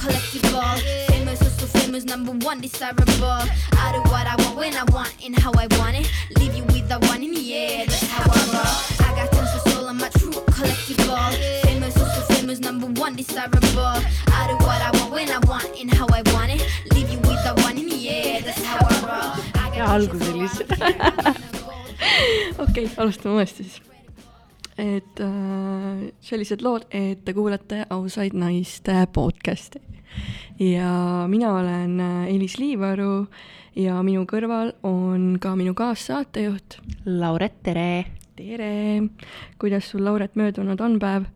collectible. Famous, also famous, number one, desirable. I do what I want when I want and how I want it. Leave you with the one in the air, that's how I roll. I got tons of soul, I'm a true collectible. Famous, also famous, number one, desirable. I do what I want when I want and how I want it. Leave you with the one in the air, that's how I roll. I got ja tons of algus soul, oli I'm lihtsalt a okei okay,, alustame uuesti siis. Et äh, sellised lood, et te kuulate ausaid naiste podcast'i ja mina olen äh, Elis Liivaru ja minu kõrval on ka minu kaassaatejuht. Lauret, tere. tere, kuidas sul, Lauret, möödunud on päev?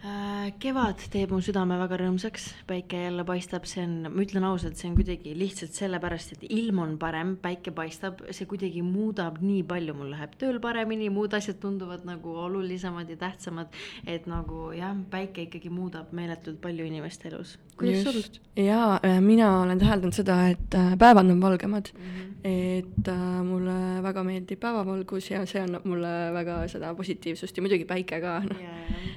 Äh, kevad teeb mu südame väga rõõmsaks, päike jälle paistab, see on, ma ütlen ausalt, see on kuidagi lihtsalt sellepärast, et ilm on parem, päike paistab, see kuidagi muudab nii palju, mul läheb tööl paremini, muud asjad tunduvad nagu olulisemad ja tähtsamad. et nagu jah, päike ikkagi muudab meeletult palju inimeste elus. Kuidas sul? jaa, mina olen täheldanud seda, et äh, päevad on valgemad mm. -hmm. et äh, mulle väga meeldib päevavalgus ja see annab mulle väga seda positiivsust ja muidugi päike ka, noh,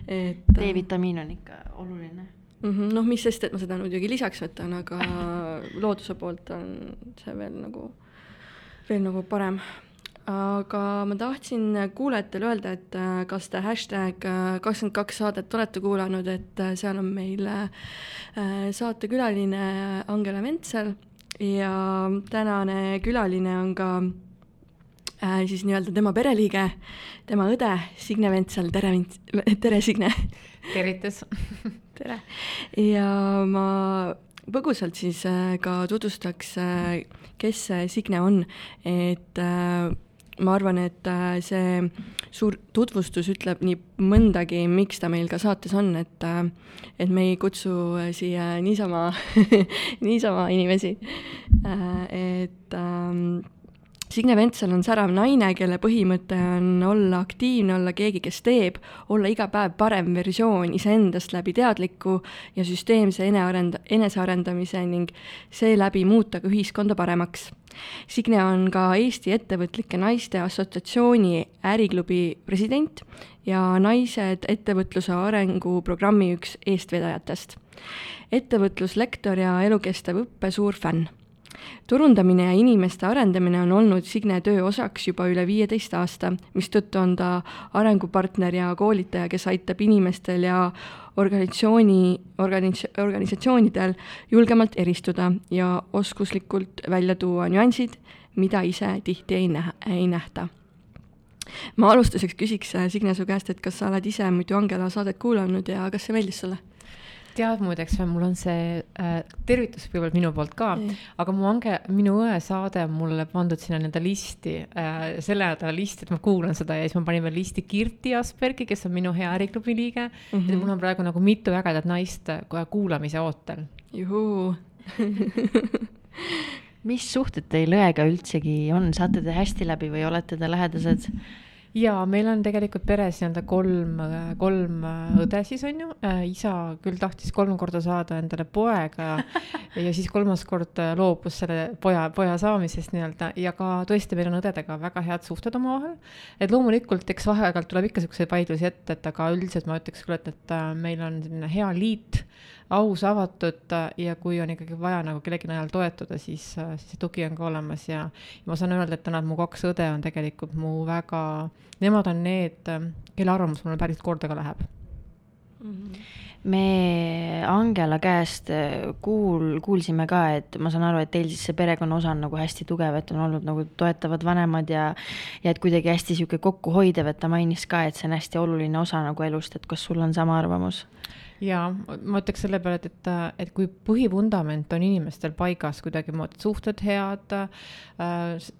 et äh, D-vitamiin on ikka oluline. mm -hmm, noh, mis sest, et ma seda muidugi lisaks võtan, aga looduse poolt on see veel nagu, veel nagu parem. Aga ma tahtsin kuulajatele öelda, et äh, kas te hashtag kakskümmend kaks saadet olete kuulanud, et äh, seal on meil äh, saatekülaline Angela Mentsel ja tänane külaline on ka äh, siis nii-öelda tema pereliige, tema õde Signe Ventsal, tere, tere Signe tervitus. tere! ja ma põgusalt siis äh, ka tutvustaks, kes see Signe on, et äh, ma arvan, et äh, see suur tutvustus ütleb nii mõndagi, miks ta meil ka saates on, et äh, et me ei kutsu äh, siia niisama, niisama inimesi. et ähm, Signe Ventsel on särav naine, kelle põhimõte on olla aktiivne, olla keegi, kes teeb, olla iga päev parem versioon iseendast läbi teadliku ja süsteemse enearend-, enesearendamise ning seeläbi muuta ka ühiskonda paremaks. Signe on ka Eesti Ettevõtlike Naiste Assotsiatsiooni äriklubi president ja Naised ettevõtluse arenguprogrammi üks eestvedajatest. ettevõtluslektor ja elukestev õppe suur fänn turundamine ja inimeste arendamine on olnud Signe töö osaks juba üle viieteist aasta, mistõttu on ta arengupartner ja koolitaja, kes aitab inimestel ja organisatsiooni, organis-, organisatsioonidel julgemalt eristuda ja oskuslikult välja tuua nüansid, mida ise tihti ei näha, ei nähta ma alustuseks küsiks, Signe, su käest, et kas sa oled ise muidu Angela saadet kuulanud ja kas see meeldis sulle? Tead muideks, mul on see äh, tervitus kõigepealt minu poolt ka Nii., aga mu ange, minu õe saade on mulle pandud sinna nii-öelda listi äh,, selle nädala listi, et ma kuulan seda ja siis ma panin veel listi Kirti Aspergi, kes on minu hea äriklubi liige mm. -hmm. mul on praegu nagu mitu ägedat naist kohe kuulamise ootel. juhuu. mis suhted teil õega üldsegi on, saate te hästi läbi või olete te lähedased? Ja meil on tegelikult peres nii-öelda kolm, kolm õde siis on ju, isa küll tahtis kolm korda saada endale poega ja siis kolmas kord loobus selle poja, poja saamisest nii-öelda ja ka tõesti, meil on õdedega väga head suhted omavahel. et loomulikult, eks vaheaeg-ajalt tuleb ikka siukseid vaidlusi ette, et aga üldiselt ma ütleks küll, et, et äh, meil on selline hea liit, aus, avatud äh, ja kui on ikkagi vaja nagu kellegi najal toetuda, siis, siis see tugi on ka olemas ja, ja ma saan öelda, et täna mu kaks õde on tegelikult mu väga, nemad on need, kelle arvamus mulle päris korda ka läheb. me Angela käest äh, kuul-, kuulsime ka, et ma saan aru, et teil siis see perekonna osa on nagu hästi tugev, et on olnud nagu toetavad vanemad ja ja et kuidagi hästi sihuke kokkuhoidev, et ta mainis ka, et see on hästi oluline osa nagu elust, et kas sul on sama arvamus? Ja ma ütleks selle peale, et, et, et kui põhivundament on inimestel paigas kuidagimoodi, suhted head,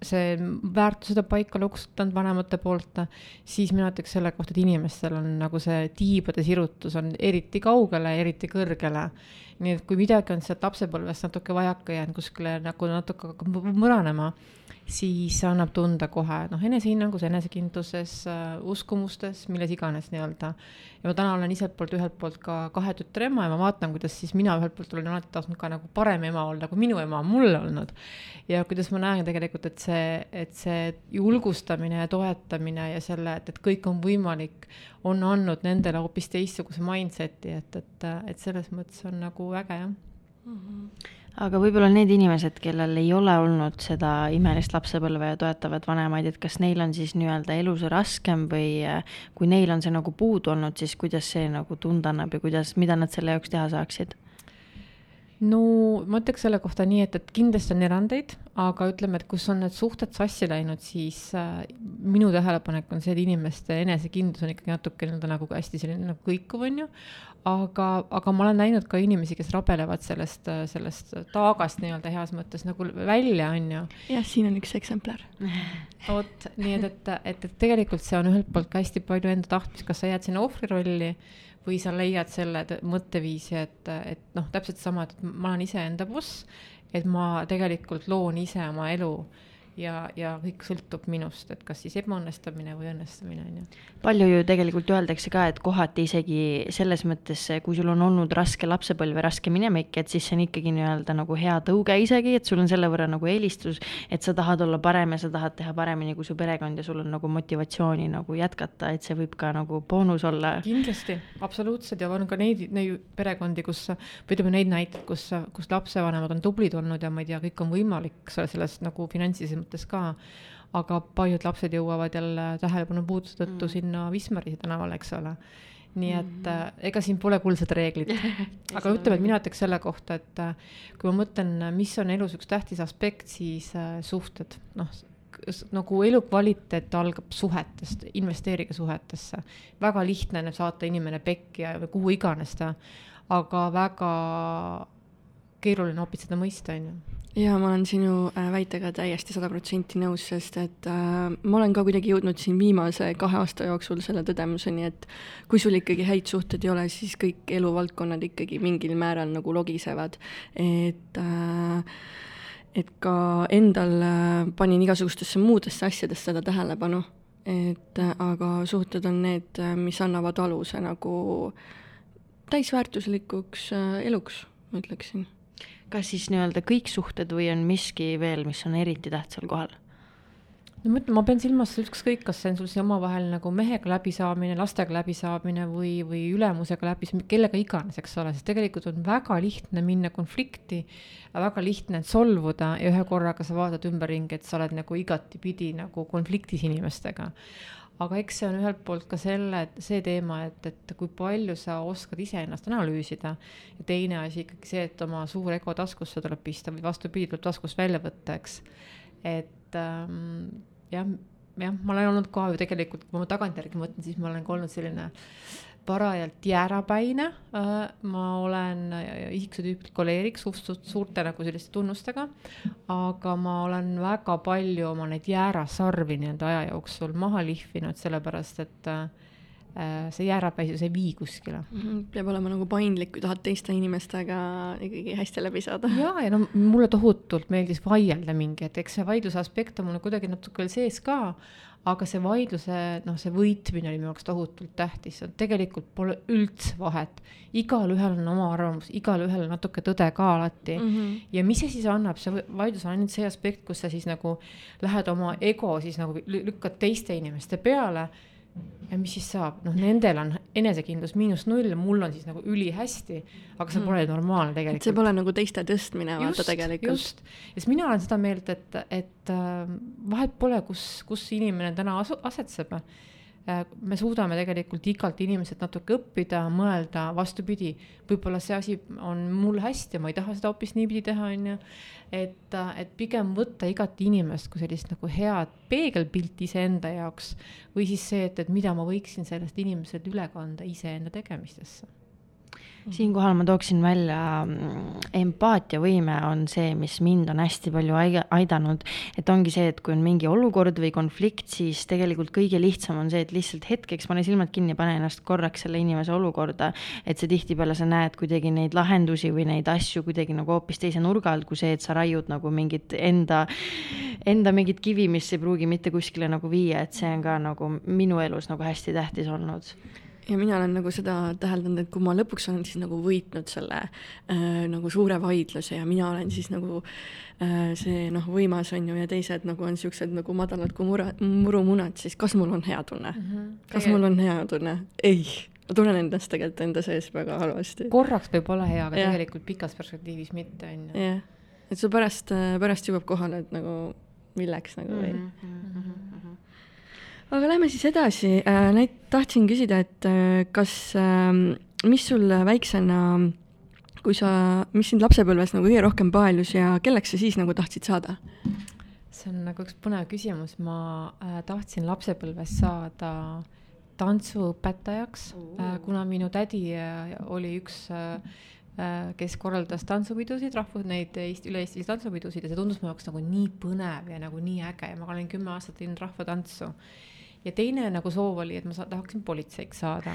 see väärtused on paika loksutanud vanemate poolt, siis mina ütleks selle kohta, et inimestel on nagu see tiibade sirutus on eriti kaugele, eriti kõrgele. nii et kui midagi on sealt lapsepõlvest natuke vajaka jäänud kuskile nagu natuke hakkab mõranema, siis annab tunda kohe noh, enesehinnangus, enesekindluses, äh, uskumustes, milles iganes nii-öelda. ja ma täna olen iselt poolt ühelt poolt ka kahe tütre ema ja ma vaatan, kuidas siis mina ühelt poolt olen alati tahtnud ka nagu parem ema olla, kui minu ema on mulle olnud. ja kuidas ma näen tegelikult, et see, et see julgustamine ja toetamine ja selle, et, et kõik on võimalik, on andnud nendele hoopis teistsuguse mindset'i, et, et, et selles mõttes on nagu äge jah mm. -hmm aga võib-olla need inimesed, kellel ei ole olnud seda imelist lapsepõlve ja toetavad vanemaid, et kas neil on siis nii-öelda elus raskem või äh, kui neil on see nagu puudu olnud, siis kuidas see nagu tunda annab ja kuidas, mida nad selle jaoks teha saaksid? No ma ütleks selle kohta nii, et, et kindlasti on erandeid, aga ütleme, et kus on need suhted sassi läinud, siis äh, minu tähelepanek on see, et inimeste enesekindlus on ikkagi natuke nii-öelda nagu hästi selline nagu kõikuv, on ju aga, aga ma olen näinud ka inimesi, kes rabelevad sellest, sellest taagast nii-öelda heas mõttes nagu välja, on ju. jah, siin on üks eksemplar. vot, nii et, et, et, et tegelikult see on ühelt poolt ka hästi palju enda tahtmist, kas sa jääd sinna ohvri rolli või sa leiad selle mõtteviisi, et, et noh, täpselt sama, et ma olen iseenda boss, et ma tegelikult loon ise oma elu ja, ja kõik sõltub minust, et kas siis ebaõnnestumine või õnnestumine on ju. palju ju tegelikult öeldakse ka, et kohati isegi selles mõttes, kui sul on olnud raske lapsepõlv ja raske minevik, et siis see on ikkagi nii-öelda nagu hea tõuge isegi, et sul on selle võrra nagu eelistus, et sa tahad olla parem ja sa tahad teha paremini kui su perekond ja sul on nagu motivatsiooni nagu jätkata, et see võib ka nagu boonus olla. kindlasti, absoluutselt ja on ka neid, neid perekondi, kus või ütleme neid näiteid, kus, kus lapsevanemad on tublid olnud ja ma ei tea, kõik on võimalik selles nagu finantsilises mõttes ka, aga paljud lapsed jõuavad jälle tähelepanu puuduse tõttu mm. sinna Wismari tänavale, eks ole. Nii et äh, ega siin pole kuldset reeglit aga ütleme, et mina ütleks selle kohta, et äh, kui ma mõtlen, mis on elus üks tähtis aspekt, siis äh, suhted, noh, nagu elukvaliteet algab suhetest, investeerige suhetesse. väga lihtne on saata inimene pekki ja kuhu iganes ta, aga väga keeruline hoopis seda mõista, on ju ja ma olen sinu äh, väitega täiesti sada protsenti nõus, sest et äh, ma olen ka kuidagi jõudnud siin viimase kahe aasta jooksul selle tõdemuseni, et kui sul ikkagi häid suhteid ei ole, siis kõik eluvaldkonnad ikkagi mingil määral nagu logisevad, et äh, et ka endal äh, panin igasugustesse muudesse asjadesse seda tähelepanu, et äh, aga suhted on need, äh, mis annavad aluse nagu täisväärtuslikuks äh, eluks, ma ütleksin kas siis nii-öelda kõik suhted või on miski veel, mis on eriti tähtsal kohal? no ma ütlen, ma pean silmas ükskõik, kas see on sul see omavahel nagu mehega läbisaamine, lastega läbisaamine või, või ülemusega läbi, kellega iganes, eks ole, sest tegelikult on väga lihtne minna konflikti, väga lihtne solvuda ja ühe korraga sa vaatad ümberringi, et sa oled nagu igatipidi nagu konfliktis inimestega aga eks see on ühelt poolt ka selle, see teema, et, et kui palju sa oskad iseennast analüüsida. ja teine asi ikkagi see, et oma suur ego taskusse tuleb pista või vastupidi, tuleb taskust välja võtta, eks. et ähm, jah, jah, ma olen olnud ka ju tegelikult, kui ma tagantjärgi mõtlen, siis ma olen ka olnud selline parajalt jäärapäine. Äh, ma olen isiksuse tüüpilt koleerik suht-suht suurte nagu selliste tunnustega. aga ma olen väga palju oma neid jäärasarvi nii-öelda aja jooksul maha lihvinud, sellepärast et äh, see jäärapäisus ei vii kuskile. -hmm. peab olema nagu paindlik, kui tahad teiste inimestega ikkagi hästi läbi saada. ja, ja no mulle tohutult meeldis vaielda mingi, et eks see vaidluse aspekt on mul kuidagi natuke veel sees ka aga see vaidluse, noh, see võitmine oli minu jaoks tohutult tähtis, tegelikult pole üldse vahet. igalühel on oma arvamus, igalühel on natuke tõde ka alati mm. -hmm. ja mis see siis annab, see vaidlus on ainult see aspekt, kus sa siis nagu lähed oma ego siis nagu lükkad teiste inimeste peale ja mis siis saab, noh, nendel on enesekindlus miinus null, mul on siis nagu ülihästi, aga see mm. pole normaalne tegelikult. see pole nagu teiste tõstmine, vaata tegelikult. just, ja siis mina olen seda meelt, et, et äh, vahet pole, kus, kus inimene täna asu-, asetseb me suudame tegelikult igalt inimeselt natuke õppida, mõelda, vastupidi, võib-olla see asi on mul hästi ja ma ei taha seda hoopis niipidi teha, on ju. et, äh, et pigem võtta igat inimest kui sellist nagu head peegelpilti iseenda jaoks või siis see, et, et mida ma võiksin sellest inimeselt üle kanda iseenda tegemistesse siinkohal ma tooksin välja mm, empaatiavõime on see, mis mind on hästi palju aidanud. et ongi see, et kui on mingi olukord või konflikt, siis tegelikult kõige lihtsam on see, et lihtsalt hetkeks pane silmad kinni, pane ennast korraks selle inimese olukorda. et see tihtipeale sa näed kuidagi neid lahendusi või neid asju kuidagi nagu hoopis teise nurga alt, kui see, et sa raiud nagu mingit enda, enda mingit kivi, mis ei pruugi mitte kuskile nagu viia, et see on ka nagu minu elus nagu hästi tähtis olnud ja mina olen nagu seda täheldanud, et kui ma lõpuks olen siis nagu võitnud selle äh, nagu suure vaidluse ja mina olen siis nagu äh, see noh, võimas on ju ja teised nagu on siuksed nagu madalad kui mura, murumunad, siis kas mul on hea tunne mm? -hmm. kas mul on hea tunne? ei, ma tunnen endast tegelikult enda sees väga halvasti. korraks võib olla hea, aga ja. tegelikult pikas perspektiivis mitte, on ju. jah, et sul pärast, pärast jõuab kohale, et nagu milleks nagu või mm. -hmm aga lähme siis edasi, äh, näit-, tahtsin küsida, et äh, kas, ähm, mis sul väiksena, kui sa, mis sind lapsepõlves nagu kõige rohkem paelus ja kelleks sa siis nagu tahtsid saada? see on nagu üks põnev küsimus, ma äh, tahtsin lapsepõlves saada tantsuõpetajaks kuna minu tädi oli üks kes korraldas tantsupidusid, rahvus, neid Eesti, üle-eestilisi tantsupidusid ja see tundus mu jaoks nagu nii põnev ja nagu nii äge ja ma olin kümme aastat teinud rahvatantsu ja teine nagu soov oli, et ma sa, tahaksin politseiks saada.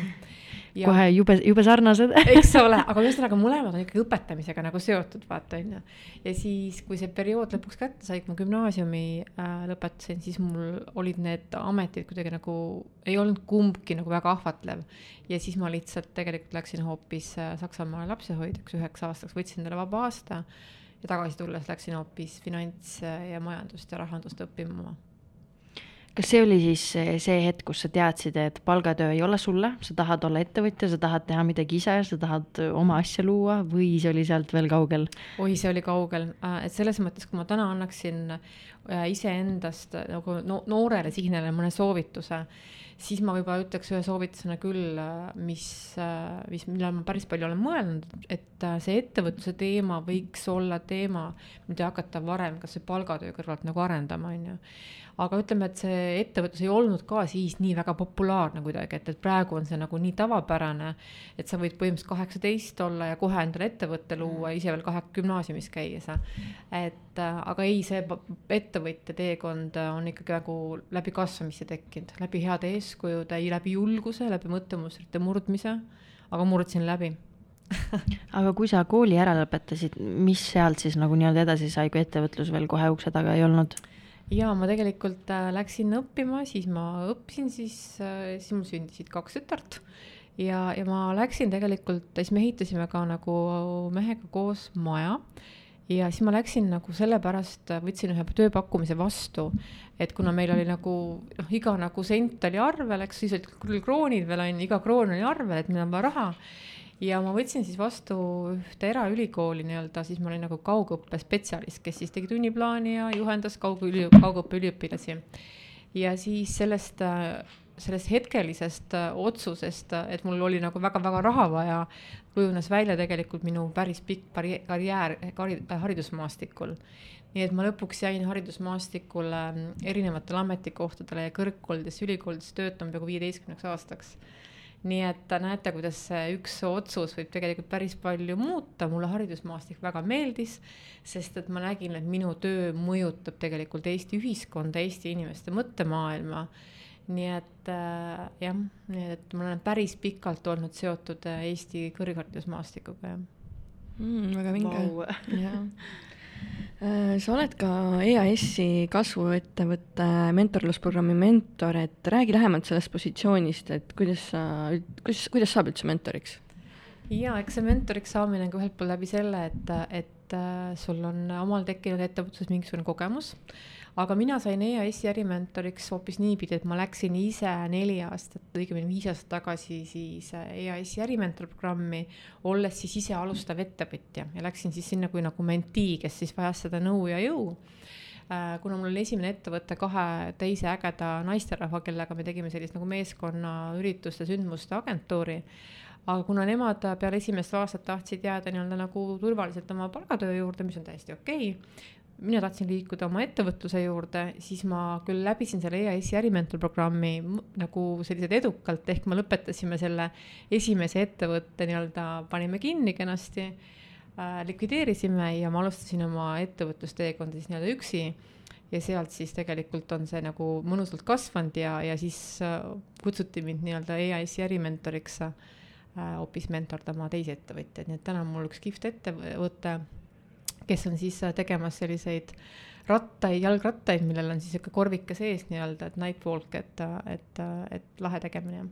kohe jube, jube sarnased eks ole, aga ühesõnaga mõlemad on ikkagi õpetamisega nagu seotud, vaata onju. ja siis, kui see periood lõpuks kätte sai, kui ma gümnaasiumi äh, lõpetasin, siis mul olid need ametid kuidagi nagu, ei olnud kumbki nagu väga ahvatlev. ja siis ma lihtsalt tegelikult läksin hoopis äh, Saksamaale lapsehoidjaks üheks aastaks, võtsin endale vaba aasta ja tagasi tulles läksin hoopis finants ja majandust ja rahandust õppima kas see oli siis see hetk, kus sa teadsid, et palgatöö ei ole sulle, sa tahad olla ettevõtja, sa tahad teha midagi ise, sa tahad oma asja luua või see oli sealt veel kaugel? oi, see oli kaugel, äh, et selles mõttes, kui ma täna annaksin äh, iseendast nagu no noorele Signele mõne soovituse, siis ma võib-olla ütleks ühe soovitusena küll, äh, mis, mis, millele ma päris palju olen mõelnud, et see ettevõtluse teema võiks olla teema, mida hakata varem kasvõi palgatöö kõrvalt nagu arendama, on ju aga ütleme, et see ettevõtlus ei olnud ka siis nii väga populaarne kuidagi, et, et praegu on see nagu nii tavapärane, et sa võid põhimõtteliselt kaheksateist olla ja kohe endale ettevõtte luua, ise veel kahe gümnaasiumis käies. et äh, aga ei, see ettevõtja teekond on ikkagi nagu läbi kasvamise tekkinud, läbi heade eeskujude, läbi julguse, läbi mõttemustrite murdmise, aga murdsin läbi aga kui sa kooli ära lõpetasid, mis sealt siis nagu nii-öelda edasi sai, kui ettevõtlus veel kohe ukse taga ei olnud? Ja ma tegelikult äh, läksin õppima, siis ma õppisin, siis äh,, siis mul sündisid kaks tütart. Ja, ja ma läksin tegelikult, siis me ehitasime ka nagu mehega koos maja. Ja siis ma läksin nagu sellepärast, võtsin ühe tööpakkumise vastu, et kuna meil oli nagu noh, iga nagu sent oli arvel, eks siis olid küll kroonid veel on ju, iga kroon oli arvel, et meil on vaja raha ja ma võtsin siis vastu ühte eraülikooli nii-öelda, siis ma olin nagu kaugõppe spetsialist, kes siis tegi tunniplaani ja juhendas kaugüli, kaugõppe üliõpilasi. ja siis sellest, sellest hetkelisest otsusest, et mul oli nagu väga-väga raha vaja, kujunes välja tegelikult minu päris pikk karjäär haridusmaastikul nii et ma lõpuks jäin haridusmaastikule erinevatele ametikohtadele ja kõrgkoolides, ülikoolides töötama peaaegu viieteistkümneks aastaks nii et näete, kuidas see üks otsus võib tegelikult päris palju muuta, mulle haridusmaastik väga meeldis, sest et ma nägin, et minu töö mõjutab tegelikult Eesti ühiskonda, Eesti inimeste mõttemaailma. nii et äh, jah, nii et ma olen päris pikalt olnud seotud äh, Eesti kõrgharidusmaastikuga, jah mm,. väga vinge wow. Äh, sa oled ka EAS-i kasvuettevõtte mentorlusprogrammi mentor, et räägi lähemalt sellest positsioonist, et kuidas sa, kuidas, kuidas saab üldse mentoriks? ja eks see mentoriks saamine on ka ühelt poolt läbi selle, et, et äh, sul on omal tekkinud ettevõtluses mingisugune kogemus aga mina sain EAS-i ärimentoriks hoopis niipidi, et ma läksin ise neli aastat, õigemini viis aastat tagasi siis EAS-i ärimentori programmi, olles siis ise alustav ettevõtja ja läksin siis sinna kui nagu mentee, kes siis vajas seda nõu ja jõu äh, kuna mul oli esimene ettevõte kahe teise ägeda naisterahva, kellega me tegime sellist nagu meeskonnaürituste, sündmuste agentuuri. aga kuna nemad peale esimest aastat tahtsid jääda nii-öelda nagu turvaliselt oma palgatöö juurde, mis on täiesti okei okay,, mina tahtsin liikuda oma ettevõtluse juurde, siis ma küll läbisin selle EAS-i ärimentor programmi nagu selliselt edukalt, ehk me lõpetasime selle esimese ettevõtte nii-öelda, panime kinni kenasti äh,, likvideerisime ja ma alustasin oma ettevõtlusteekonda siis nii-öelda üksi. Ja sealt siis tegelikult on see nagu mõnusalt kasvanud ja, ja siis äh, kutsuti mind nii-öelda EAS-i ärimentoriks äh, hoopis mentordama teisi ettevõtjaid, nii et täna on mul üks kihvt ettevõte kes on siis äh, tegemas selliseid rattaid, jalgrattaid, millel on siis sihuke korvike sees nii-öelda, et nightwalk, et, äh, et, äh, et lahe tegemine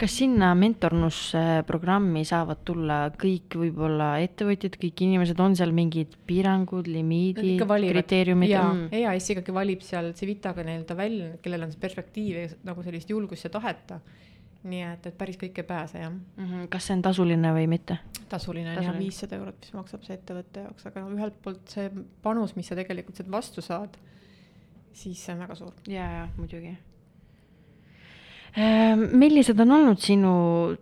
kas sinna mentornusprogrammi saavad tulla kõik võib-olla ettevõtjad, kõik inimesed, on seal mingid piirangud, limiidid, kriteeriumid? jaa. Mm., EAS ikkagi valib seal Civitaga nii-öelda välja, kellel on see perspektiiv ja nagu sellist julgust ja tahet nii et, et päris kõik ei pääse, jah mm. -hmm. kas see on tasuline või mitte? tasuline on jah, viissada eurot, mis maksab see ettevõtte jaoks, aga no ühelt poolt see panus, mis sa tegelikult sealt vastu saad, siis see on väga suur. ja, ja muidugi. Ehm, millised on olnud sinu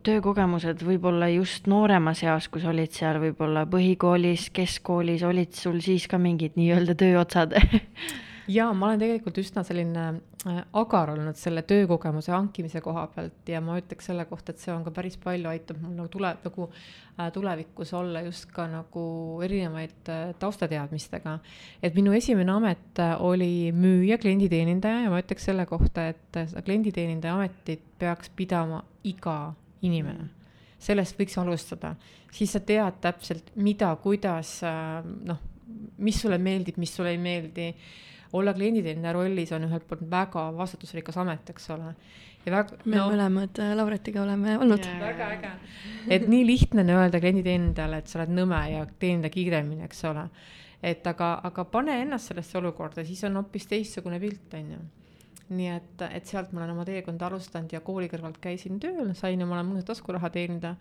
töökogemused võib-olla just nooremas eas, kui sa olid seal võib-olla põhikoolis, keskkoolis, olid sul siis ka mingid nii-öelda tööotsad ja ma olen tegelikult üsna selline äh, agar olnud selle töökogemuse hankimise koha pealt ja ma ütleks selle kohta, et see on ka päris palju aitab mul nagu tule, nagu äh, tulevikus olla just ka nagu erinevaid äh, taustateadmistega. et minu esimene amet oli müüja, klienditeenindaja ja ma ütleks selle kohta, et seda klienditeenindaja ametit peaks pidama iga inimene. Sellest võiks alustada, siis sa tead täpselt, mida, kuidas, noh, mis sulle meeldib, mis sulle ei meeldi olla klienditeenindaja rollis on ühelt poolt väga vastutusrikas amet, eks ole. ja väga. me no, mõlemad äh, Lauretiga oleme olnud. väga äge, et nii lihtne on öelda klienditeenindajale, et sa oled nõme ja teeninda kiiremini, eks ole. et aga, aga pane ennast sellesse olukorda, siis on hoopis teistsugune pilt, on ju nii et, et sealt ma olen oma teekonda alustanud ja kooli kõrvalt käisin tööl, sain omale mõnusat taskuraha teenida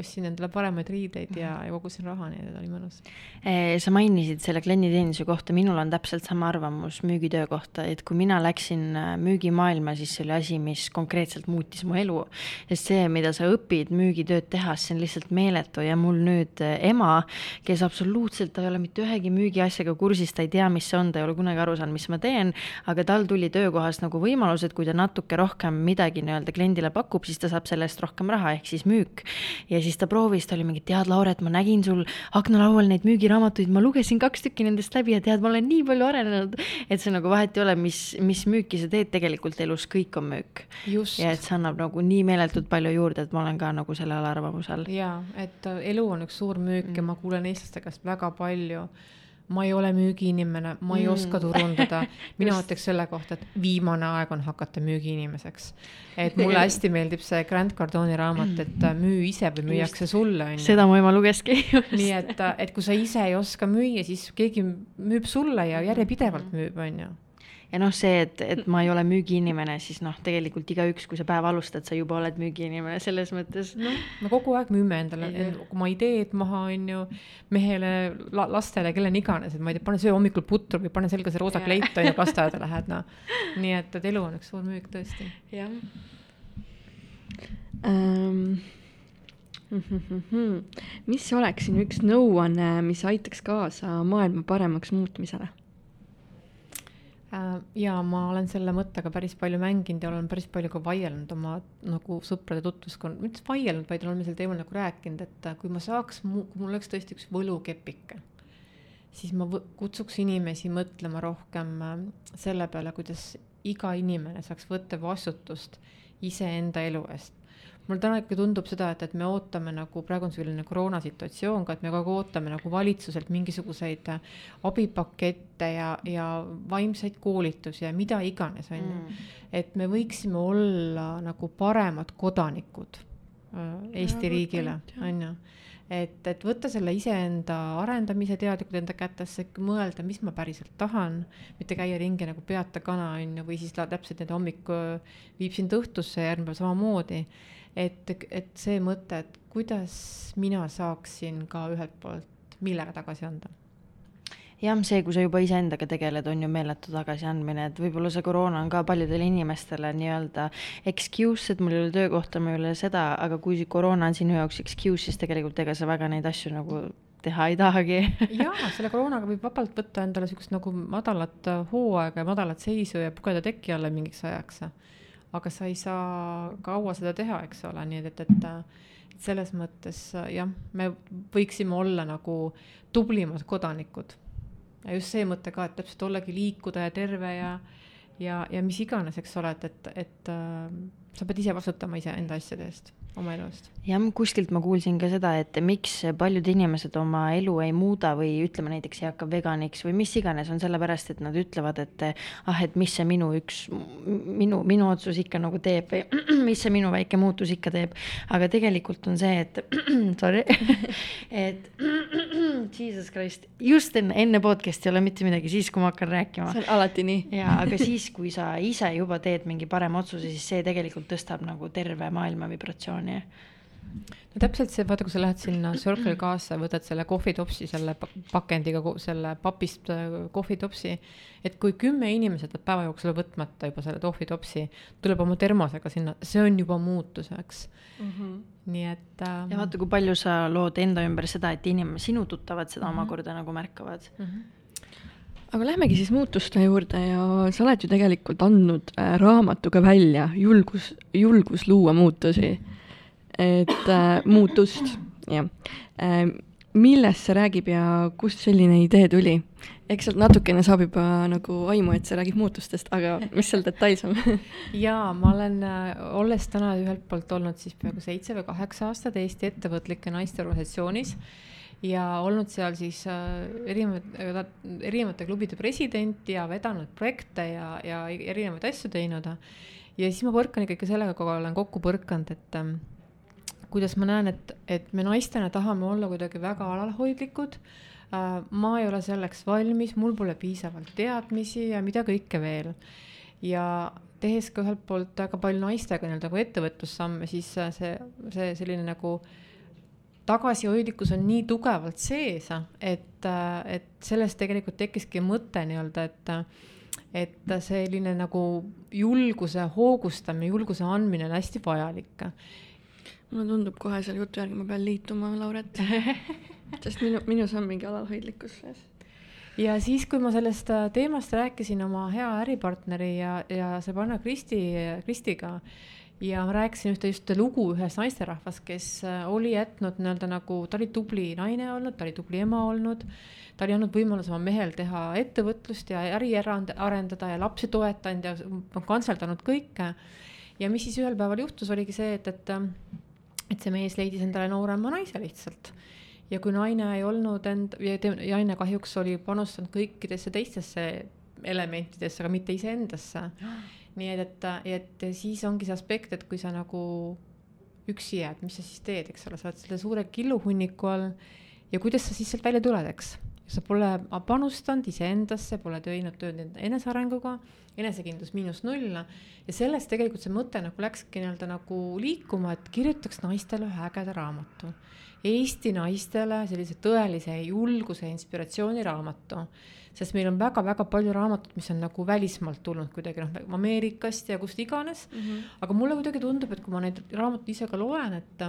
ostsin endale paremaid riideid ja, ja kogusin raha, nii et oli mõnus. Eh, sa mainisid selle klienditeeninduse kohta, minul on täpselt sama arvamus müügitöö kohta, et kui mina läksin äh, müügimaailma, siis see oli asi, mis konkreetselt muutis mu elu. sest see, mida sa õpid müügitööd tehas, see on lihtsalt meeletu ja mul nüüd äh, ema, kes absoluutselt, ta ei ole mitte ühegi müügiasjaga kursis, ta ei tea, mis see on, ta ei ole kunagi aru saanud, mis ma teen, aga tal tuli töökohas nagu võimalus, et kui ta natuke rohkem midagi nii-öelda kliendile pakub, siis ta saab selle eest rohkem raha, ehk siis müük. ja siis ta proovis, ta oli mingi, tead, Lauret, ma nägin sul aknalaual neid müügiraamatuid, ma lugesin kaks tükki nendest läbi ja tead, ma olen nii palju arenenud, et see nagu vahet ei ole, mis, mis müüki sa teed, tegelikult elus kõik on müük. ja et see annab nagu nii meeletult palju juurde, et ma olen ka nagu sellel arvamusel. jaa, et äh, elu on üks suur müük mm. ja ma kuulen eestlaste käest väga palju ma ei ole müügiinimene, ma ei mm. oska turundada. mina ütleks selle kohta, et viimane aeg on hakata müügiinimeseks. et mulle hästi meeldib see Grant Cardoni raamat, et äh, müü ise või müüakse sulle, on ju. seda mu ema lugeski. nii et, äh, et kui sa ise ei oska müüa, siis keegi müüb sulle ja järjepidevalt müüb, on ju ja noh, see, et, et ma ei ole müügiinimene, siis noh, tegelikult igaüks, kui sa päeva alustad, sa juba oled müügiinimene selles mõttes. noh, me kogu aeg müüme endale oma ideed maha, on ju, mehele la,, lastele, kellele iganes, et ma ei tea, pane söö hommikul putru või pane selga see roosa kleit, on ju, lasteaeda lähed, noh. nii et, et elu on üks suur müük tõesti. jah um mis oleks sinu üks nõuanne, mis aitaks kaasa maailma paremaks muutmisele? Äh, ja ma olen selle mõttega päris palju mänginud ja olen päris palju ka vaielnud oma nagu sõprade tutvuskonda, mitte vaielnud, vaid oleme sel teemal nagu rääkinud, et äh, kui ma saaks, kui mul oleks tõesti üks võlukepike, siis ma kutsuks inimesi mõtlema rohkem äh, selle peale, kuidas iga inimene saaks võtta vastutust iseenda elu eest mulle täna ikka tundub seda, et, et me ootame nagu, praegu on selline koroonasituatsioon ka, et me kogu aeg ootame nagu valitsuselt mingisuguseid äh, abipakette ja, ja vaimseid koolitusi ja mida iganes, on ju. Mm. et me võiksime olla nagu paremad kodanikud äh, Eesti ja, riigile, on ju et, et võtta selle iseenda arendamise teadlikult enda kätesse, mõelda, mis ma päriselt tahan, mitte käia ringi nagu peata kana, on ju, või siis täpselt, et hommik äh, viib sind õhtusse järgmine päev samamoodi et, et see mõte, et kuidas mina saaksin ka ühelt poolt millega tagasi anda jah, see, kui sa juba iseendaga tegeled, on ju meeletu tagasiandmine, et võib-olla see koroona on ka paljudele inimestele nii-öelda excuse, et mul ei ole töökohta, mul ei ole seda, aga kui koroona on sinu jaoks excuse, siis tegelikult ega sa väga neid asju nagu teha ei tahagi jaa, selle koroonaga võib vabalt võtta endale niisugust nagu madalat hooaega ja madalat seisu ja pugeda teki alla mingiks ajaks. Aga sa ei saa kaua seda teha, eks ole, nii et, et, et, selles mõttes jah, me võiksime olla nagu tublimad kodanikud. ja just see mõte ka, et täpselt ollagi liikuda ja terve ja, ja, ja mis iganes, eks ole, et, et, et äh, sa pead ise vastutama iseenda asjade eest oma elust. jah, kuskilt ma kuulsin ka seda, et miks paljud inimesed oma elu ei muuda või ütleme näiteks ei hakka veganiks või mis iganes, on sellepärast, et nad ütlevad, et ah, et mis see minu üks, minu, minu otsus ikka nagu teeb või mis see minu väike muutus ikka teeb. aga tegelikult on see, et sorry, et Jesus Christ, just enne, enne podcast'i ei ole mitte midagi, siis kui ma hakkan rääkima. see on alati nii. ja, aga siis, kui sa ise juba teed mingi parema otsuse, siis see tegelikult tõstab nagu terve maailma vibratsiooni. No täpselt see, vaata, kui sa lähed sinna Circle K-sse, võtad selle kohvitopsi, selle pakendiga, selle papist äh, kohvitopsi, et kui kümme inimesed peab päeva jooksul võtmata juba selle kohvitopsi, tuleb oma termosega sinna, see on juba muutuseks mm. -hmm. nii et äh,. ja vaata, kui palju sa lood enda ümber seda, et inimesed, sinu tuttavad seda mm -hmm. omakorda nagu märkavad mm. -hmm aga lähmegi siis muutuste juurde ja sa oled ju tegelikult andnud äh, raamatuga välja julgus, julgus luua muutusi. Et äh, muutust, jah äh,. millest see räägib ja kust selline idee tuli? eks sealt natukene saab juba nagu aimu, et see räägib muutustest, aga mis seal detailsem jaa, ma olen, äh, olles täna ühelt poolt olnud siis peaaegu seitse või kaheksa aastat Eesti Ettevõtlike Naiste Organisatsioonis ja olnud seal siis äh, erinevate, erinevate klubide president ja vedanud projekte ja, ja erinevaid asju teinud. ja siis ma põrkan ikkagi sellega, kui olen kokku põrkanud, et ähm, kuidas ma näen, et, et me naistena tahame olla kuidagi väga alalhoidlikud Äh, ma ei ole selleks valmis, mul pole piisavalt teadmisi ja mida kõike veel. ja tehes ka ühelt poolt väga palju naistega nii-öelda nagu ettevõtlussamme, siis see, see selline nagu tagasihoidlikkus on nii tugevalt sees, et, et sellest tegelikult tekkiski mõte nii-öelda, et et selline nagu julguse hoogustamine, julguse andmine on hästi vajalik. Mulle tundub kohe selle jutu järgi ma pean liituma, Lauret. Sest minu, minus on mingi alalhoidlikkus sees. Ja siis, kui ma sellest äh, teemast rääkisin oma hea äripartneri ja, ja Sebanna Kristi, Kristiga ja ma rääkisin ühte just lugu ühest naisterahvast, kes äh, oli jätnud nii-öelda nagu, ta oli tubli naine olnud, ta oli tubli ema olnud, ta oli andnud võimaluse oma mehel teha ettevõtlust ja äri arendada ja lapsi toetanud ja kantseldanud kõike. ja mis siis ühel päeval juhtus, oligi see, et, et, et see mees leidis endale noorema naise lihtsalt ja kui naine ei olnud end- ja naine kahjuks oli panustanud kõikidesse teistesse elementidesse, aga mitte iseendasse. nii et, et, et siis ongi see aspekt, et kui sa nagu üksi jääd, mis sa siis teed, eks ole, sa oled selle suure killuhunniku all ja kuidas sa siis sealt välja tuled, eks. Sa pole panustanud iseendasse, pole teinud tööd enda enesearenguga, enesekindlus miinus null ja sellest tegelikult see mõte nagu läkski nii-öelda nagu liikuma, et kirjutaks naistele ühe ägeda raamatu Eesti naistele sellise tõelise julguse inspiratsiooni raamatu. sest meil on väga-väga palju raamatuid, mis on nagu välismaalt tulnud kuidagi noh, Ameerikast ja kust iganes mm. -hmm. aga mulle kuidagi tundub, et kui ma neid raamatuid ise ka loen, et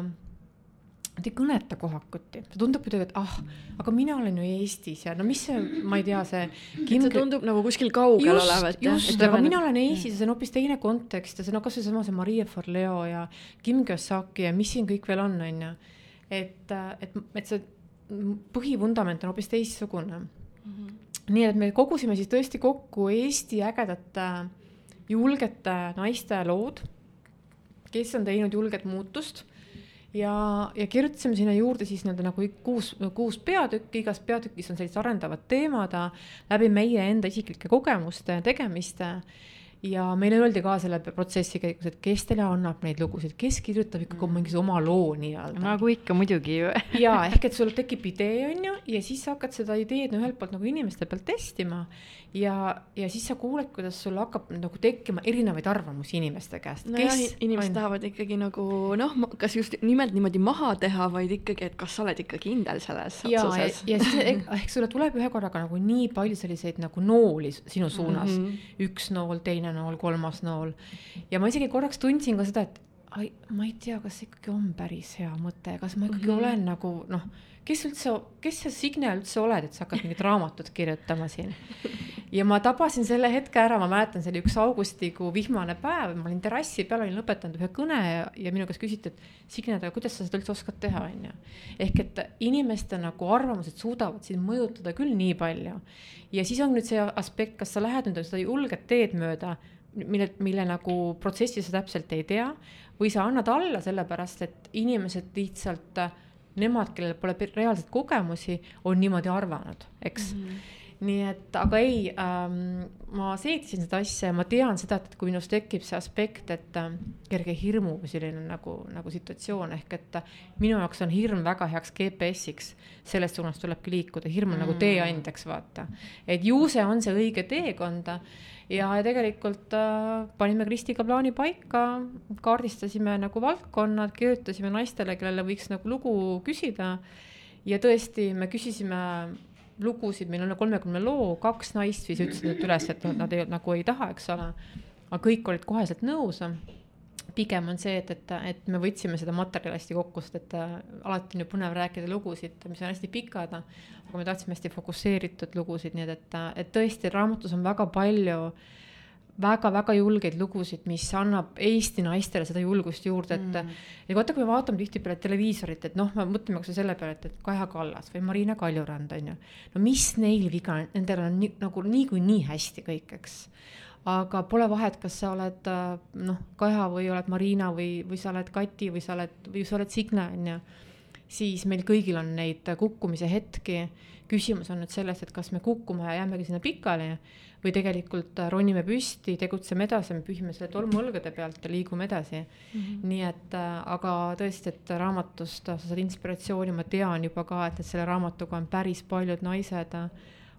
Nad ei kõneta kohakuti, see tundub kuidagi, et ah, aga mina olen ju Eestis ja no mis see, ma ei tea, see Kim.... see tundub nagu kuskil kaugel olevat. just, aga mina olen Eestis ja see on hoopis teine kontekst ja see on no kasvõi sama see Maria Forleo ja Kim Kiyosaki ja mis siin kõik veel on, on ju et, et, et see põhivundament on hoopis teistsugune mm. -hmm. nii et me kogusime siis tõesti kokku Eesti ägedate julgete naiste lood, kes on teinud julget muutust ja, ja kirjutasime sinna juurde siis nii-öelda nagu kuus, kuus peatükki, igas peatükis on sellised arendavad teemad läbi meie enda isiklike kogemuste ja tegemiste ja meile öeldi ka selle protsessi käigus, et kes teile annab neid lugusid, kes kirjutab ikkagi mm. mingi oma loo nii-öelda. nagu ikka muidugi ju ja ehk et sul tekib idee, on ju, ja siis sa hakkad seda ideed ühelt poolt nagu inimeste pealt testima ja, ja siis sa kuuled, kuidas sul hakkab nagu tekkima erinevaid arvamusi inimeste käest. nojah, inimesed on... tahavad ikkagi nagu noh, kas just nimelt niimoodi maha teha, vaid ikkagi, et kas sa oled ikka kindel selles ja, otsuses. ja siis ehk, ehk sulle tuleb ühe korraga nagu nii palju selliseid nagu nooli sinu suunas mm, -hmm. üks nool, teine nool, kolmas nool. ja ma isegi korraks tundsin ka seda, et ai, ma ei tea, kas see ikkagi on päris hea mõte, kas ma ikkagi mm. -hmm. olen nagu noh, kes üldse, kes sa, Signe, üldse oled, et sa hakkad mingit raamatut kirjutama siin. ja ma tabasin selle hetke ära, ma mäletan, see oli üks augustikuu vihmane päev, ma olin terrassi peal, olin lõpetanud ühe kõne ja, ja minu käest küsiti, et Signe, aga kuidas sa seda üldse oskad teha, on ju. ehk et inimeste nagu arvamused suudavad sind mõjutada küll nii palju. ja siis on nüüd see aspekt, kas sa lähed nüüd seda julget teed mööda, mille, mille nagu protsessi sa täpselt ei tea või sa annad alla sellepärast, et inimesed lihtsalt, nemad, kellel pole reaalseid kogemusi, on niimoodi arvanud, eks mm. -hmm nii et, aga ei ähm,, ma seedisin seda asja ja ma tean seda, et kui minus tekib see aspekt, et äh, kerge hirmu või selline nagu, nagu situatsioon ehk et äh, minu jaoks on hirm väga heaks GPS-iks. selles suunas tulebki liikuda, hirm on mm. nagu teeandjaks, vaata. et ju see on see õige teekond ja, ja tegelikult äh, panime Kristiga plaani paika, kaardistasime nagu valdkonnad, kirjutasime naistele, kellele võiks nagu lugu küsida. ja tõesti, me küsisime lugusid, meil on kolmekümne loo, kaks naist siis ütlesid üles, et nad ei, nagu ei taha, eks ole. aga kõik olid koheselt nõus. pigem on see, et, et, et me võtsime seda materjali hästi kokku, sest et äh, alati on ju põnev rääkida lugusid, mis on hästi pikad. aga me tahtsime hästi fokusseeritud lugusid, nii et, et, et tõesti raamatus on väga palju väga-väga julgeid lugusid, mis annab Eesti naistele seda julgust juurde, et mm. ja vaata, kui me vaatame tihtipeale televiisorit, et noh, me mõtleme kas või selle peale, et, et Kaja Kallas või Marina Kaljurand on ju. no mis neil viga, nendel on nii, nagu niikuinii hästi kõik, eks. aga pole vahet, kas sa oled noh, Kaja või oled Marina või, või sa oled Kati või sa oled, või sa oled Signe, on ju. siis meil kõigil on neid kukkumise hetki. küsimus on nüüd selles, et kas me kukume ja jäämegi sinna pikali või tegelikult ronime püsti, tegutseme edasi, me pühime selle tolmu õlgade pealt ja liigume edasi mm. -hmm. nii et, aga tõesti, et raamatust sa saad inspiratsiooni, ma tean juba ka, et, et selle raamatuga on päris paljud naised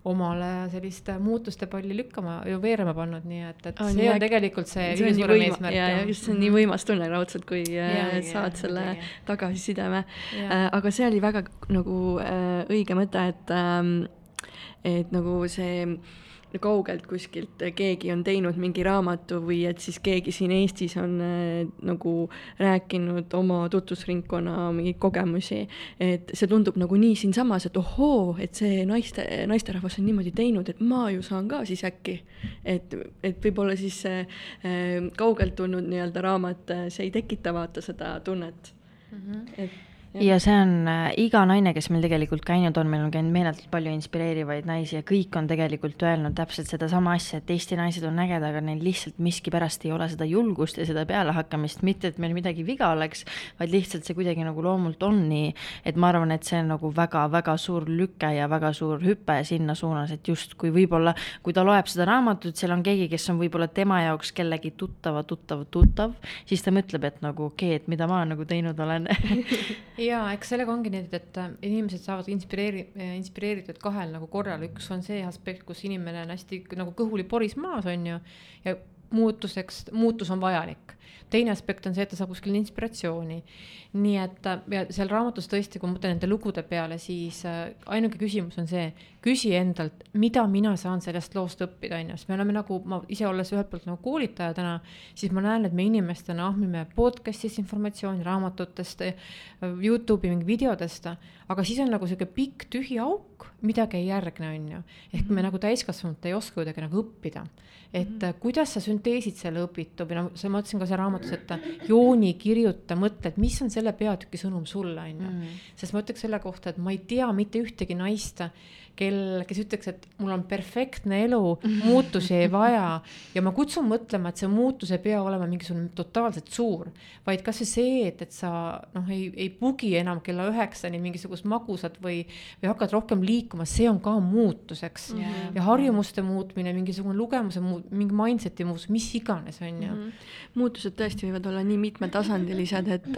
omale selliste muutuste palli lükkama ja veerema pannud, nii et, et on see on tegelikult see kõige suurem eesmärk. ja, ja just see on nii võimas tunne raudselt, kui Ja, äh, ja, saad selle muidugi. tagasisideme. Äh, aga see oli väga nagu äh, õige mõte, et ähm, et nagu see kaugelt kuskilt keegi on teinud mingi raamatu või et siis keegi siin Eestis on äh, nagu rääkinud oma tutvusringkonna mingeid kogemusi. et see tundub nagu nii siinsamas, et ohoo, et see naiste, naisterahvas on niimoodi teinud, et ma ju saan ka siis äkki. et, et võib-olla siis see äh, kaugelt tulnud nii-öelda raamat, äh, see ei tekita vaata seda tunnet mm. -hmm. et ja see on äh, iga naine, kes meil tegelikult käinud on, meil on käinud meeletult palju inspireerivaid naisi ja kõik on tegelikult öelnud täpselt sedasama asja, et Eesti naised on ägedad, aga neil lihtsalt miskipärast ei ole seda julgust ja seda pealehakkamist, mitte et meil midagi viga oleks, vaid lihtsalt see kuidagi nagu loomult on nii, et ma arvan, et see on nagu väga-väga suur lüke ja väga suur hüpe sinna suunas, et justkui võib-olla, kui ta loeb seda raamatut, seal on keegi, kes on võib-olla tema jaoks kellegi tuttava, tuttav, tuttav, siis ta mõtleb, et nagu okei okay,, et mida ma nagu teinud olen ja eks sellega ongi nii, et, et äh, inimesed saavad inspireeri-, inspireeritud kahel nagu korral, üks on see aspekt, kus inimene on hästi nagu kõhuli poris maas, on ju, ja muutuseks, muutus on vajalik. teine aspekt on see, et ta saab kuskil inspiratsiooni. nii et äh, ja seal raamatus tõesti, kui mõtlen nende lugude peale, siis äh, ainuke küsimus on see, küsi endalt, mida mina saan sellest loost õppida, on ju, sest me oleme nagu, ma ise olles ühelt poolt nagu koolitaja täna, siis ma näen, et me inimestena ahmime podcast'ist informatsiooni, raamatutest, Youtube'i mingi videodest, aga siis on nagu sihuke pikk tühi auk, midagi ei järgne, on ju. ehk me nagu täiskasvanud ei oska kuidagi nagu õppida. et mm -hmm. kuidas sa sünteesid selle õpitu või noh, ma ütlesin ka seal raamatus, et jooni, kirjuta, mõtle, et mis on selle peatüki sõnum sulle, on ju. sest ma ütleks selle kohta, et ma ei tea mitte ühtegi naist, kel, kes ütleks, et mul on perfektne elu, muutusi ei vaja ja ma kutsun mõtlema, et see muutus ei pea olema mingisugune totaalselt suur, vaid kasvõi see, et, et sa noh, ei, ei pugi enam kella üheksani mingisugust magusat või, või hakkad rohkem liikuma, see on ka muutus, eks mm. -hmm. ja harjumuste muutmine, mingisugune lugemuse muut-, mingi mindset'i muutus, mis iganes, on ju. -hmm. muutused tõesti võivad olla nii mitmetasandilised, et,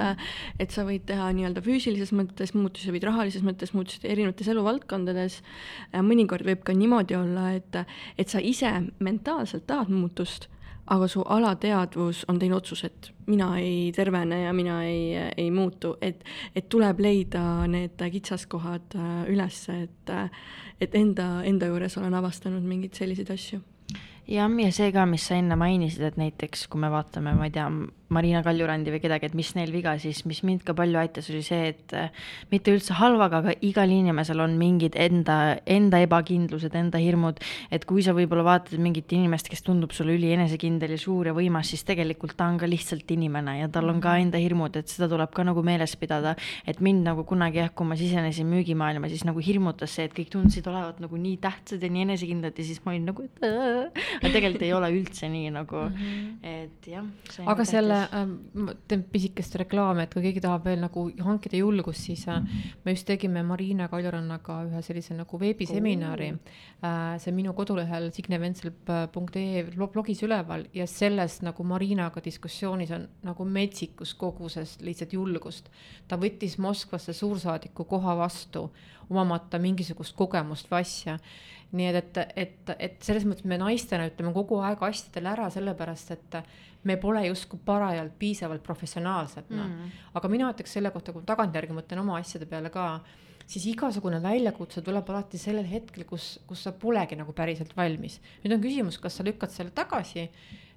et sa võid teha nii-öelda füüsilises mõttes muutusi, võid rahalises mõttes muutusi erinevates eluvaldkondades mõnikord võib ka niimoodi olla, et, et sa ise mentaalselt tahad muutust, aga su alateadvus on teinud otsuse, et mina ei tervene ja mina ei, ei muutu, et, et tuleb leida need kitsaskohad üles, et, et enda, enda juures olen avastanud mingeid selliseid asju. Jah, ja see ka, mis sa enne mainisid, et näiteks kui me vaatame, ma ei tea, Marina Kaljurandi või kedagi, et mis neil viga, siis mis mind ka palju aitas, oli see, et äh, mitte üldse halvaga, aga igal inimesel on mingid enda, enda ebakindlused, enda hirmud. et kui sa võib-olla vaatad mingit inimest, kes tundub sulle ülienesekindel ja suur ja võimas, siis tegelikult ta on ka lihtsalt inimene ja tal on ka enda hirmud, et seda tuleb ka nagu meeles pidada. et mind nagu kunagi jah, kui ma sisenesin müügimaailma, siis nagu hirmutas see, et kõik tundsid olevat nagu nii tähtsad ja nii enesekindlad ja siis ma olin nagu, et aga tegelikult ei ole üldse nii nagu -hmm. et jah. aga selle ma teen pisikest reklaami, et kui keegi tahab veel nagu hankida julgust, siis äh, me just tegime Marina Kaljurannaga ühe sellise nagu veebiseminari äh,. see minu kodulehel signeventsel.ee blogis üleval ja selles nagu Marinaga diskussioonis on nagu metsikus koguses lihtsalt julgust. ta võttis Moskvasse suursaadiku koha vastu, omamata mingisugust kogemust või asja nii et, et, et, et selles mõttes me naistena ütleme kogu aeg asjadele ära, sellepärast et me pole justkui parajalt piisavalt professionaalsed, noh mm. -hmm. aga mina ütleks selle kohta, kui tagantjärgi mõtlen oma asjade peale ka, siis igasugune väljakutse tuleb alati sellel hetkel, kus, kus sa polegi nagu päriselt valmis. nüüd on küsimus, kas sa lükkad selle tagasi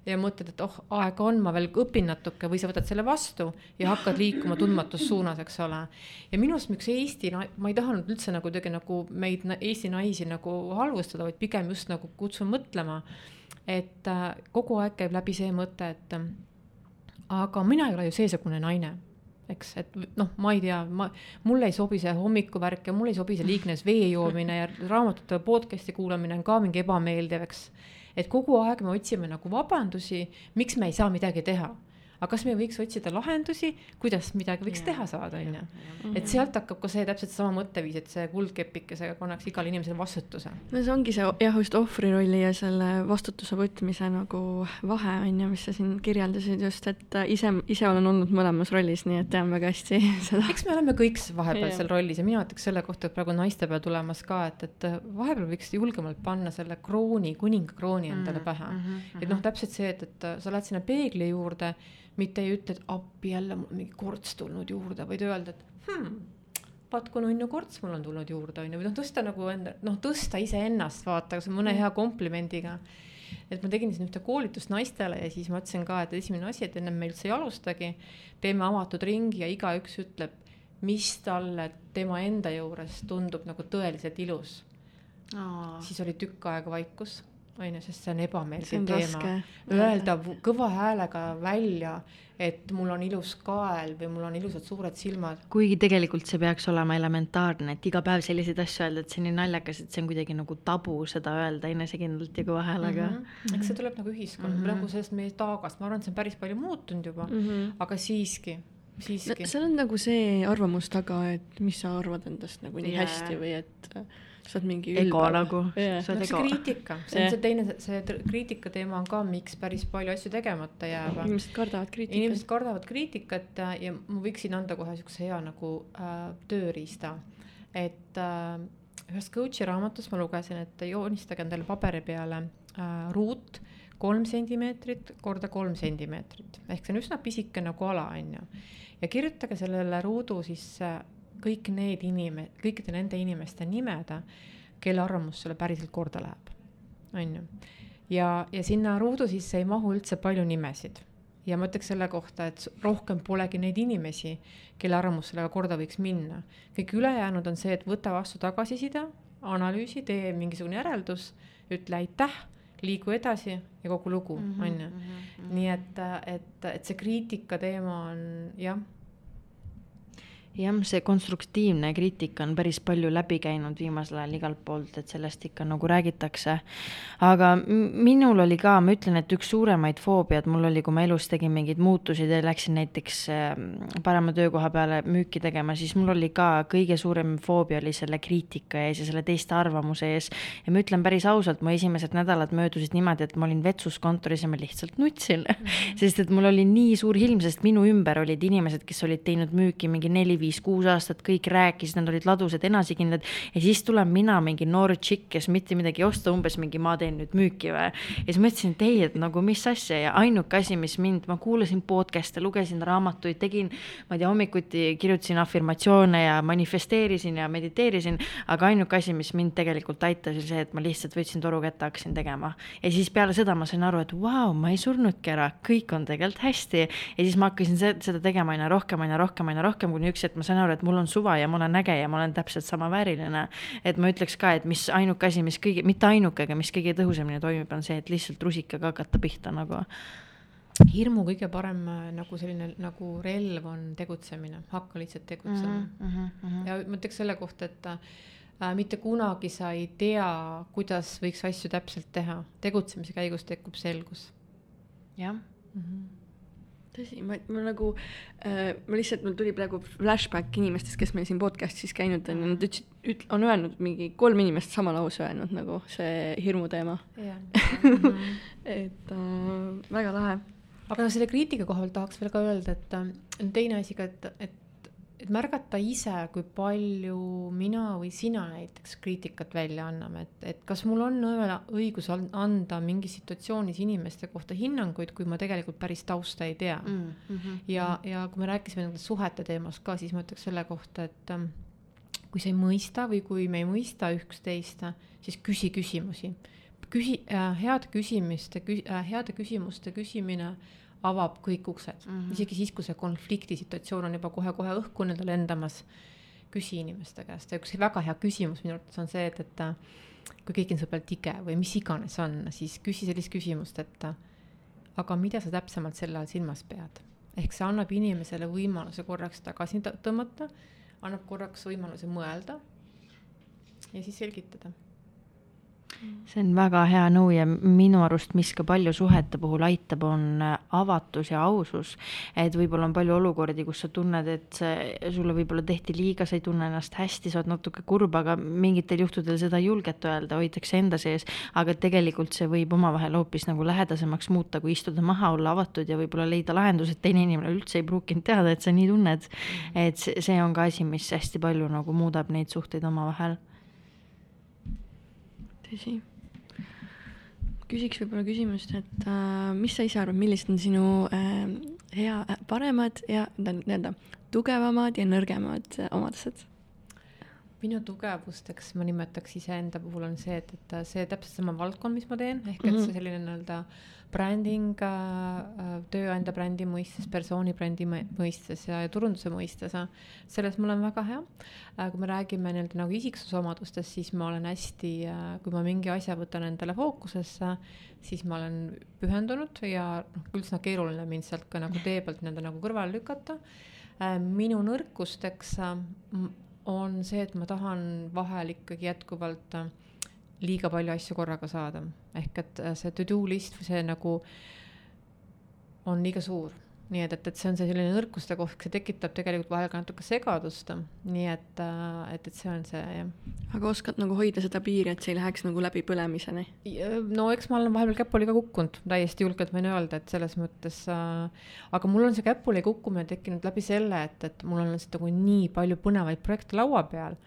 ja mõtled, et oh, aega on, ma veel õpin natuke või sa võtad selle vastu ja hakkad liikuma tundmatus suunas, eks ole. ja minu arust üks Eesti, ma ei tahanud üldse nagu kuidagi nagu meid, Eesti naisi nagu halvustada, vaid pigem just nagu kutsun mõtlema, et äh, kogu aeg käib läbi see mõte, et äh, aga mina ei ole ju seesugune naine eks, et noh, ma ei tea, ma, mulle ei sobi see hommikuvärk ja mulle ei sobi see liignes vee joomine ja raamatute podcast'i kuulamine on ka mingi ebameeldiv, eks et kogu aeg me otsime nagu vabandusi, miks me ei saa midagi teha aga kas me ei võiks otsida lahendusi, kuidas midagi võiks ja, teha saada, on ju. et sealt hakkab ka see täpselt sama mõtteviis, et see kuldkepikesega pannakse igale inimesele vastutuse. no see ongi see jah, just ohvri rolli ja selle vastutuse võtmise nagu vahe on ju, mis sa siin kirjeldasid just, et ise, ise olen olnud mõlemas rollis, nii et tean väga hästi seda. eks me oleme kõik vahepeal seal rollis ja mina ütleks selle kohta, et praegu naistepäev tulemas ka, et, et vahepeal võiks julgemalt panna selle krooni, kuninga krooni endale mm, pähe mm. -hmm. et noh, täpselt see, et, et sa lähed sinna peegli juurde mitte ei ütle, et appi jälle mul mingi korts tulnud juurde, vaid öelda, et hmm, vaat kui nunnu korts mul on tulnud juurde, on ju, või noh, tõsta nagu enda, noh, tõsta iseennast, vaata, kas mõne hea komplimendiga. et ma tegin siin ühte koolitust naistele ja siis ma ütlesin ka, et esimene asi, et ennem me üldse ei alustagi, teeme avatud ringi ja igaüks ütleb, mis talle tema enda juures tundub nagu tõeliselt ilus. siis oli tükk aega vaikus on ju, sest see on ebameeldiv teema. Öelda kõva häälega välja, et mul on ilus kael või mul on ilusad suured silmad. kuigi tegelikult see peaks olema elementaarne, et iga päev selliseid asju öelda, et see on nii naljakas, et see on kuidagi nagu tabu seda öelda enesekindlalt ja kõva häälega mm. -hmm. eks see tuleb nagu ühiskond mm, -hmm. nagu sellest meie taagast, ma arvan, et see on päris palju muutunud juba mm, -hmm. aga siiski siiski no,. seal on nagu see arvamus taga, et mis sa arvad endast nagu nii yeah. hästi või et sa oled mingi ego nagu. Yeah.. No, see kriitika, see on see teine, see kriitika teema on ka, miks päris palju asju tegemata jääb. inimesed kardavad kriitikat. inimesed kardavad kriitikat ja, ma võiksin anda kohe siukse hea nagu äh, tööriista, et äh, ühest coach'i raamatust ma lugesin, et joonistage endale paberi peale äh, ruut kolm sentimeetrit korda kolm sentimeetrit. Ehk see on üsna pisike nagu ala, on ju. ja kirjutage sellele ruudu sisse kõik need inime-, kõikide nende inimeste nimed, kelle arvamus sulle päriselt korda läheb, on ju. ja, ja sinna ruudu sisse ei mahu üldse palju nimesid ja ma ütleks selle kohta, et rohkem polegi neid inimesi, kelle arvamus sellega korda võiks minna. kõik ülejäänud on see, et võta vastu tagasiside, analüüsi, tee mingisugune järeldus, ütle aitäh, liigu edasi ja kogu lugu, mhm, on ju. Mhm, mhm. nii et, et, et see kriitika teema on jah jah, see konstruktiivne kriitika on päris palju läbi käinud viimasel ajal igalt poolt, et sellest ikka nagu räägitakse. aga minul oli ka, ma ütlen, et üks suuremaid foobiaid mul oli, kui ma elus tegin mingeid muutusi ja läksin näiteks ähm, parema töökoha peale müüki tegema, siis mul oli ka kõige suurem foobia oli selle kriitika ees ja selle teiste arvamuse ees. ja ma ütlen päris ausalt, mu esimesed nädalad möödusid niimoodi, et ma olin vetsus kontoris ja ma lihtsalt nutsin mm. -hmm. sest et mul oli nii suur hirm, sest minu ümber olid inimesed, kes olid teinud müüki mingi neli-viis viis-kuus aastat, kõik rääkisid, nad olid ladusad, enesekindlad ja siis tulen mina, mingi noor tšikk, kes mitte midagi ei osta, umbes mingi ma teen nüüd müüki või. ja siis mõtlesin, et ei, et nagu mis asja ja ainuke asi, mis mind, ma kuulasin podcast'e, lugesin raamatuid, tegin, ma ei tea, hommikuti kirjutasin afirmatsioone ja manifesteerisin ja mediteerisin, aga ainuke asi, mis mind tegelikult aitas, oli see, et ma lihtsalt võtsin toru kätte, hakkasin tegema. ja siis peale seda ma sain aru, et vau wow,, ma ei surnudki ära, kõik on tegelikult hästi. ja siis ma hakkasin seda tegema aina rohkem, aina rohkem, aina rohkem, kuni üks hetk ma sain aru, et mul on suva ja ma olen äge ja ma olen täpselt sama vääriline. et ma ütleks ka, et mis ainuke asi, mis kõige, mitte ainuke, aga mis kõige tõhusamini toimib, on see, et lihtsalt rusikaga hakata pihta nagu hirmu kõige parem äh, nagu selline nagu relv on tegutsemine, hakka lihtsalt tegutsema mm. -hmm, mm -hmm. ja ma ütleks selle kohta, et äh, mitte kunagi sa ei tea, kuidas võiks asju täpselt teha, tegutsemise käigus tekib selgus. jah mm -hmm tõsi, ma, ma nagu äh,, ma lihtsalt, mul tuli praegu flashback inimestest, kes meil siin podcast'is käinud on ja nad ütlesid, üt-, on öelnud mingi kolm inimest sama lause öelnud nagu see hirmu teema. et äh, väga lahe aga selle kriitika koha pealt tahaks veel ka öelda, et äh, teine asi ka, et, et, et märgata ise, kui palju mina või sina näiteks kriitikat välja anname, et, et kas mul on õigus anda mingis situatsioonis inimeste kohta hinnanguid, kui ma tegelikult päris tausta ei tea mm. -hmm. ja, ja kui me rääkisime nendest suhete teemast ka, siis ma ütleks selle kohta, et ähm, kui sa ei mõista või kui me ei mõista üksteist, siis küsi küsimusi küsi- äh,, heade küsimiste kü, äh, heade küsimuste küsimine avab kõik uksed mm, -hmm. isegi siis, kui see konfliktisituatsioon on juba kohe-kohe õhku nii-öelda lendamas. küsi inimeste käest ja üks väga hea küsimus minu arvates on see, et, et äh, kui keegi on sõber tige või mis iganes on, siis küsi sellist küsimust, et äh, aga mida sa täpsemalt selle all silmas pead. ehk see annab inimesele võimaluse korraks tagasi tõmmata, annab korraks võimaluse mõelda ja siis selgitada see on väga hea nõu ja minu arust, mis ka palju suhete puhul aitab, on avatus ja ausus. et võib-olla on palju olukordi, kus sa tunned, et see, sulle võib-olla tehti liiga, sa ei tunne ennast hästi, sa oled natuke kurb, aga mingitel juhtudel seda ei julgeta öelda, hoitakse enda sees. aga tegelikult see võib omavahel hoopis nagu lähedasemaks muuta, kui istuda maha, olla avatud ja võib-olla leida lahendused, teine inimene üldse ei pruukinud teada, et sa nii tunned. et see, see on ka asi, mis hästi palju nagu muudab neid suhteid omavahel tõsi. küsiks võib-olla küsimust, et äh, mis sa ise arvad, millised on sinu äh, hea äh,, paremad ja nii-öelda tugevamad ja nõrgemad äh, omadused? minu tugevusteks ma nimetaks iseenda puhul on see, et, et see täpselt sama valdkond, mis ma teen, ehk et mm -hmm. see selline nii-öelda äh, bränding äh, tööandja brändi mõistes, persooni brändi mõistes ja, ja turunduse mõistes, selles ma olen väga hea. Äh, kui me räägime nii-öelda nagu isiksusomadustest, siis ma olen hästi, äh, kui ma mingi asja võtan endale fookusesse, siis ma olen pühendunud ja noh, üldse keeruline mind sealt ka nagu tee pealt nii-öelda nagu kõrvale lükata. minu nõrkusteks on see, et ma tahan vahel ikkagi jätkuvalt äh, liiga palju asju korraga saada. ehk et äh, see to-do list või see nagu on liiga suur. nii et, et, et see on see selline nõrkuste koht, see tekitab tegelikult vahel ka natuke segadust. nii et, äh, et, et see on see jah. aga oskad nagu hoida seda piiri, et see ei läheks nagu läbi põlemiseni? no eks ma olen vahepeal käpuli ka kukkunud, täiesti julgelt võin öelda, et selles mõttes äh,. aga mul on see käpuli kukkumine tekkinud läbi selle, et, et mul on lihtsalt nagu nii palju põnevaid projekte laua peal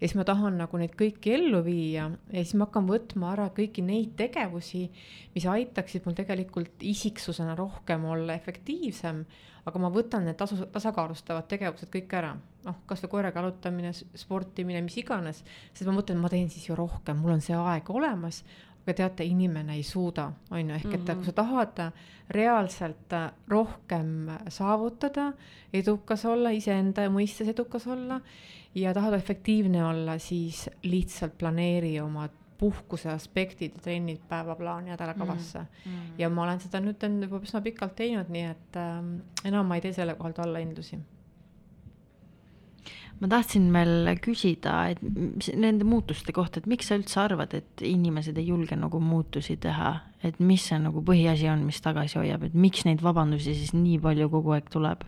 ja siis ma tahan nagu neid kõiki ellu viia ja siis ma hakkan võtma ära kõiki neid tegevusi, mis aitaksid mul tegelikult isiksusena rohkem olla efektiivsem, aga ma võtan need tasu, tasakaalustavad tegevused kõik ära. noh, kasvõi koeraga jalutamine, sportimine, mis iganes, sest ma mõtlen, ma teen siis ju rohkem, mul on see aeg olemas, aga teate, inimene ei suuda, on ju, ehk et mm -hmm. kui sa tahad reaalselt rohkem saavutada, edukas olla, iseenda mõistes edukas olla ja tahad efektiivne olla, siis lihtsalt planeeri oma puhkuse aspektid trennid päevaplaani nädalakavasse mm. mm. ja ma olen seda nüüd juba üsna pikalt teinud, nii et äh, enam ma ei tee selle kohalt allahindlusi ma tahtsin veel küsida, et nende muutuste kohta, et miks sa üldse arvad, et inimesed ei julge nagu muutusi teha, et mis see nagu põhiasi on, mis tagasi hoiab, et miks neid vabandusi siis nii palju kogu aeg tuleb?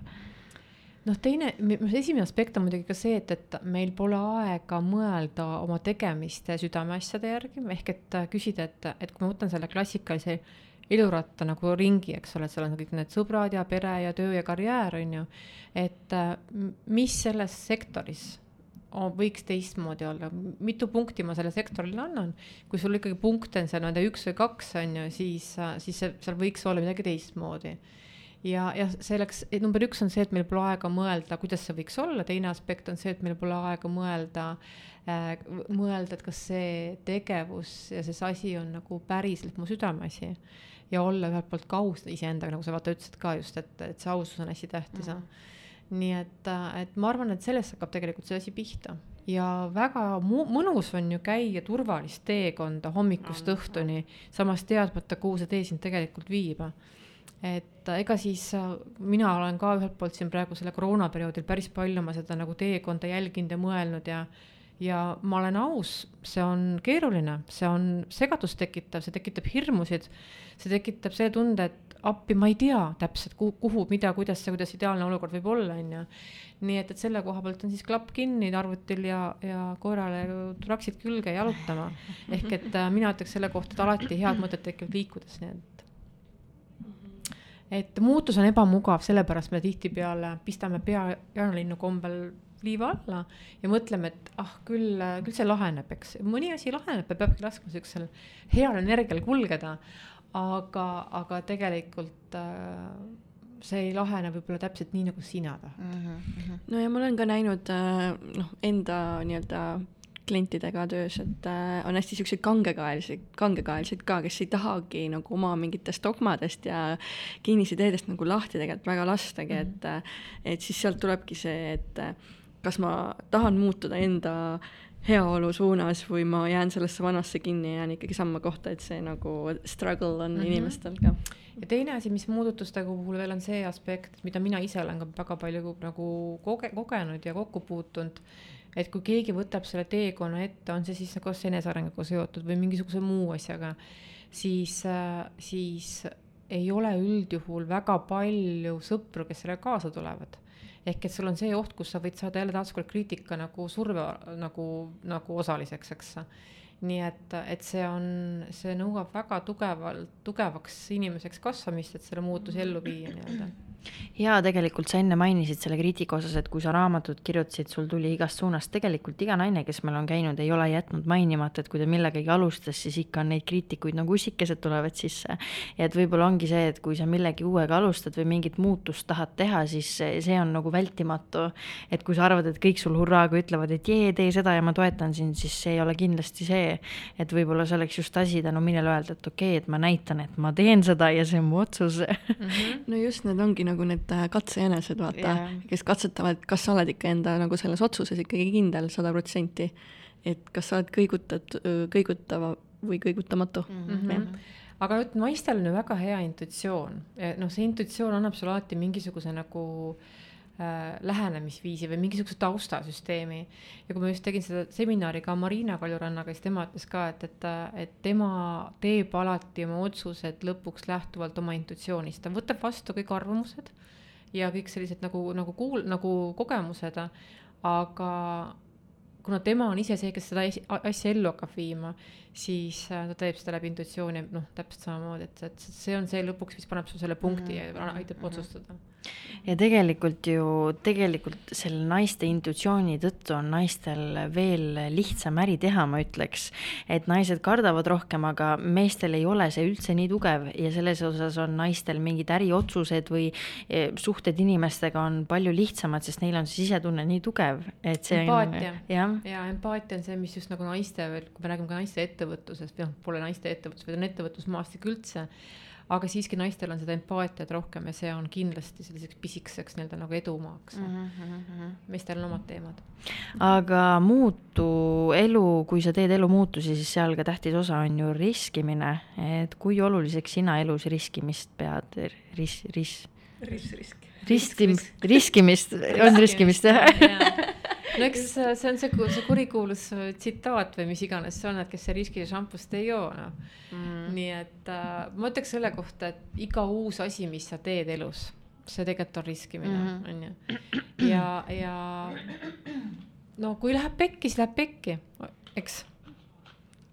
Noh, teine, esimene aspekt on muidugi ka see, et, et meil pole aega mõelda oma tegemiste südameasjade järgi, ehk et küsida, et, et kui ma võtan selle klassikalise eluratta nagu ringi, eks ole, seal on kõik need sõbrad ja pere ja töö ja karjäär, on ju. et äh, mis selles sektoris võiks teistmoodi olla, mitu punkti ma sellele sektorile annan. kui sul ikkagi punkte on seal nende üks või kaks, on ju, siis, siis seal võiks olla midagi teistmoodi. Ja, ja selleks, number üks on see, et meil pole aega mõelda, kuidas see võiks olla, teine aspekt on see, et meil pole aega mõelda äh,, mõelda, et kas see tegevus ja see asi on nagu päriselt mu südameasi. ja olla ühelt poolt ka aus iseendaga, nagu sa vaata ütlesid ka just, et, et see ausus on hästi tähtis mm. -hmm nii et, et ma arvan, et sellest hakkab tegelikult see asi pihta ja väga mõnus on ju käia turvalist teekonda hommikust õhtuni, samas teadmata, kuhu see tee sind tegelikult viib. Et ega siis mina olen ka ühelt poolt siin praegu selle koroonaperioodil päris palju oma seda nagu teekonda jälginud ja mõelnud ja ja ma olen aus, see on keeruline, see on segadust tekitav, see tekitab hirmusid, see tekitab selle tunde, et appi ma ei tea täpselt, kuhu, mida, kuidas see, kuidas ideaalne olukord võib olla, on ju. nii et, et selle koha pealt on siis klapp kinni arvutil ja, ja koerale traksid külge jalutama. ehk et äh, mina ütleks selle kohta, et alati head mõtted tekivad liikudes, nii et et muutus on ebamugav, sellepärast me tihtipeale pistame pea jaanalinnu kombel liiva alla ja mõtleme, et ah, küll, küll see laheneb, eks. mõni asi laheneb ja peabki laskma siuksel heal energial kulgeda aga, aga tegelikult äh, see ei lahene võib-olla täpselt nii, nagu sina tahtad mm. -hmm. no ja ma olen ka näinud äh, noh, enda nii-öelda klientidega töös, et äh, on hästi siukseid kangekaelisi, kangekaelsid ka, kes ei tahagi nagu oma mingitest dogmadest ja kinnisideedest nagu lahti tegelikult väga lastagi -hmm. et, äh, et siis sealt tulebki see, et äh, kas ma tahan muutuda enda heaolu suunas või ma jään sellesse vanasse kinni ja jään ikkagi samma kohta, et see nagu struggle on mm -hmm. inimestel ka. ja teine asi, mis muudatuste puhul veel on see aspekt, mida mina ise olen ka väga palju nagu koge-, kogenud ja kokku puutunud, et kui keegi võtab selle teekonna ette, on see siis nagu kas enesearenguga seotud või mingisuguse muu asjaga, siis, siis ei ole üldjuhul väga palju sõpru, kes sellega kaasa tulevad ehk et sul on see oht, kus sa võid saada jälle taaskord kriitika nagu surve nagu, nagu osaliseks, eks. nii et, et see on, see nõuab väga tugevalt, tugevaks inimeseks kasvamist, et selle muutuse ellu viia nii-öelda ja tegelikult sa enne mainisid selle kriitika osas, et kui sa raamatut kirjutasid, sul tuli igast suunast, tegelikult iga naine, kes meil on käinud, ei ole jätnud mainimata, et kui ta millegagi alustas, siis ikka on neid kriitikuid nagu ussikesed tulevad sisse. ja et võib-olla ongi see, et kui sa millegi uuega alustad või mingit muutust tahad teha, siis see on nagu vältimatu. et kui sa arvad, et kõik sul hurraaga ütlevad, et jee, tee seda ja ma toetan sind, siis see ei ole kindlasti see. et võib-olla see oleks just asi, tänu millele öelda, et okei okay,, et ma näitan, et ma teen seda ja see on mu otsus mm. -hmm. no just, need ongi nagu nagu need äh, katsejänesed, vaata yeah., kes katsetavad, kas sa oled ikka enda nagu selles otsuses ikkagi kindel sada protsenti. et kas sa oled kõigutat-, kõigutava või kõigutamatu mm. -hmm. aga vot naistel on ju väga hea intuitsioon, noh, see intuitsioon annab sulle alati mingisuguse nagu Äh, lähenemisviisi või mingisuguse taustasüsteemi. ja kui ma just tegin seda seminari ka Marina Kaljurannaga, siis tema ütles ka, et, et, et tema teeb alati oma otsused lõpuks lähtuvalt oma intuitsioonist, ta võtab vastu kõik arvamused ja kõik sellised nagu, nagu kuul-, nagu kogemused, aga kuna tema on ise see, kes seda asja ellu hakkab viima, siis äh, ta teeb seda läbi intuitsiooni, noh, täpselt samamoodi, et, et see on see lõpuks, mis paneb su selle punkti mm -hmm. ja aitab mm -hmm. otsustada ja tegelikult ju, tegelikult selle naiste intuitsiooni tõttu on naistel veel lihtsam äri teha, ma ütleks. et naised kardavad rohkem, aga meestel ei ole see üldse nii tugev ja selles osas on naistel mingid äriotsused või e, suhted inimestega on palju lihtsamad, sest neil on see sisetunne nii tugev, et see empaatia. ja, ja empaatia on see, mis just nagu naiste, kui me räägime ka naiste ettevõtlusest, või noh, pole naiste ettevõtlus, vaid on ettevõtlusmaastik üldse aga siiski naistel on seda empaatiat rohkem ja see on kindlasti selliseks pisikeseks nii-öelda nagu edumaaks mm. -hmm. meestel on omad teemad. aga muutu elu, kui sa teed elumuutusi, siis seal ka tähtis osa on ju riskimine, et kui oluliseks sina elus riskimist pead, ris-, ris-? risk, risk. riski, riskimist, on riskimist jah no eks see on see, see kurikuulus äh, tsitaat või mis iganes see on, et kes see riski šampust ei joo, noh. Mm.. nii et äh, ma ütleks selle kohta, et iga uus asi, mis sa teed elus, see tegelikult on riskimine, mhm. on ju. ja, ja no kui läheb pekki, siis läheb pekki, eks.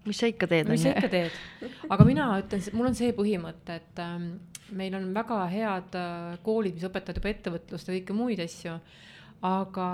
Mis sa ikka teed, mis sa ikka teed, aga mina ütlen, mul on see põhimõte, et ähm, meil on väga head äh, koolid, mis õpetavad juba ettevõtlust ja kõiki muid asju, aga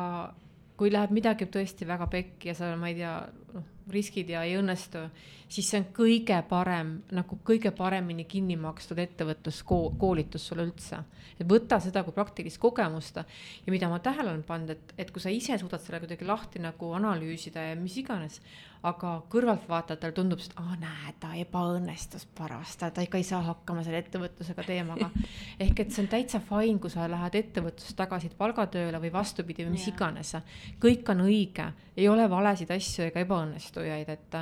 kui läheb midagi tõesti väga pekki ja sa, ma ei tea, noh, riskid ja ei õnnestu, siis see on kõige parem, nagu kõige paremini kinni makstud ettevõtluskoolitus sulle üldse. et võta seda kui praktilist kogemust ja mida ma tähele olen pannud, et, et kui sa ise suudad selle kuidagi lahti nagu analüüsida ja mis iganes, aga kõrvaltvaatajatel tundub, et aa näe, ta ebaõnnestus paras, ta, ta ikka ei saa hakkama selle ettevõtlusega teemaga. ehk et see on täitsa fine, kui sa lähed ettevõtlusest tagasi palgatööle või vastupidi või mis yeah. iganes. kõik on õige, ei ole valesid asju ega ebaõnnestujaid, et,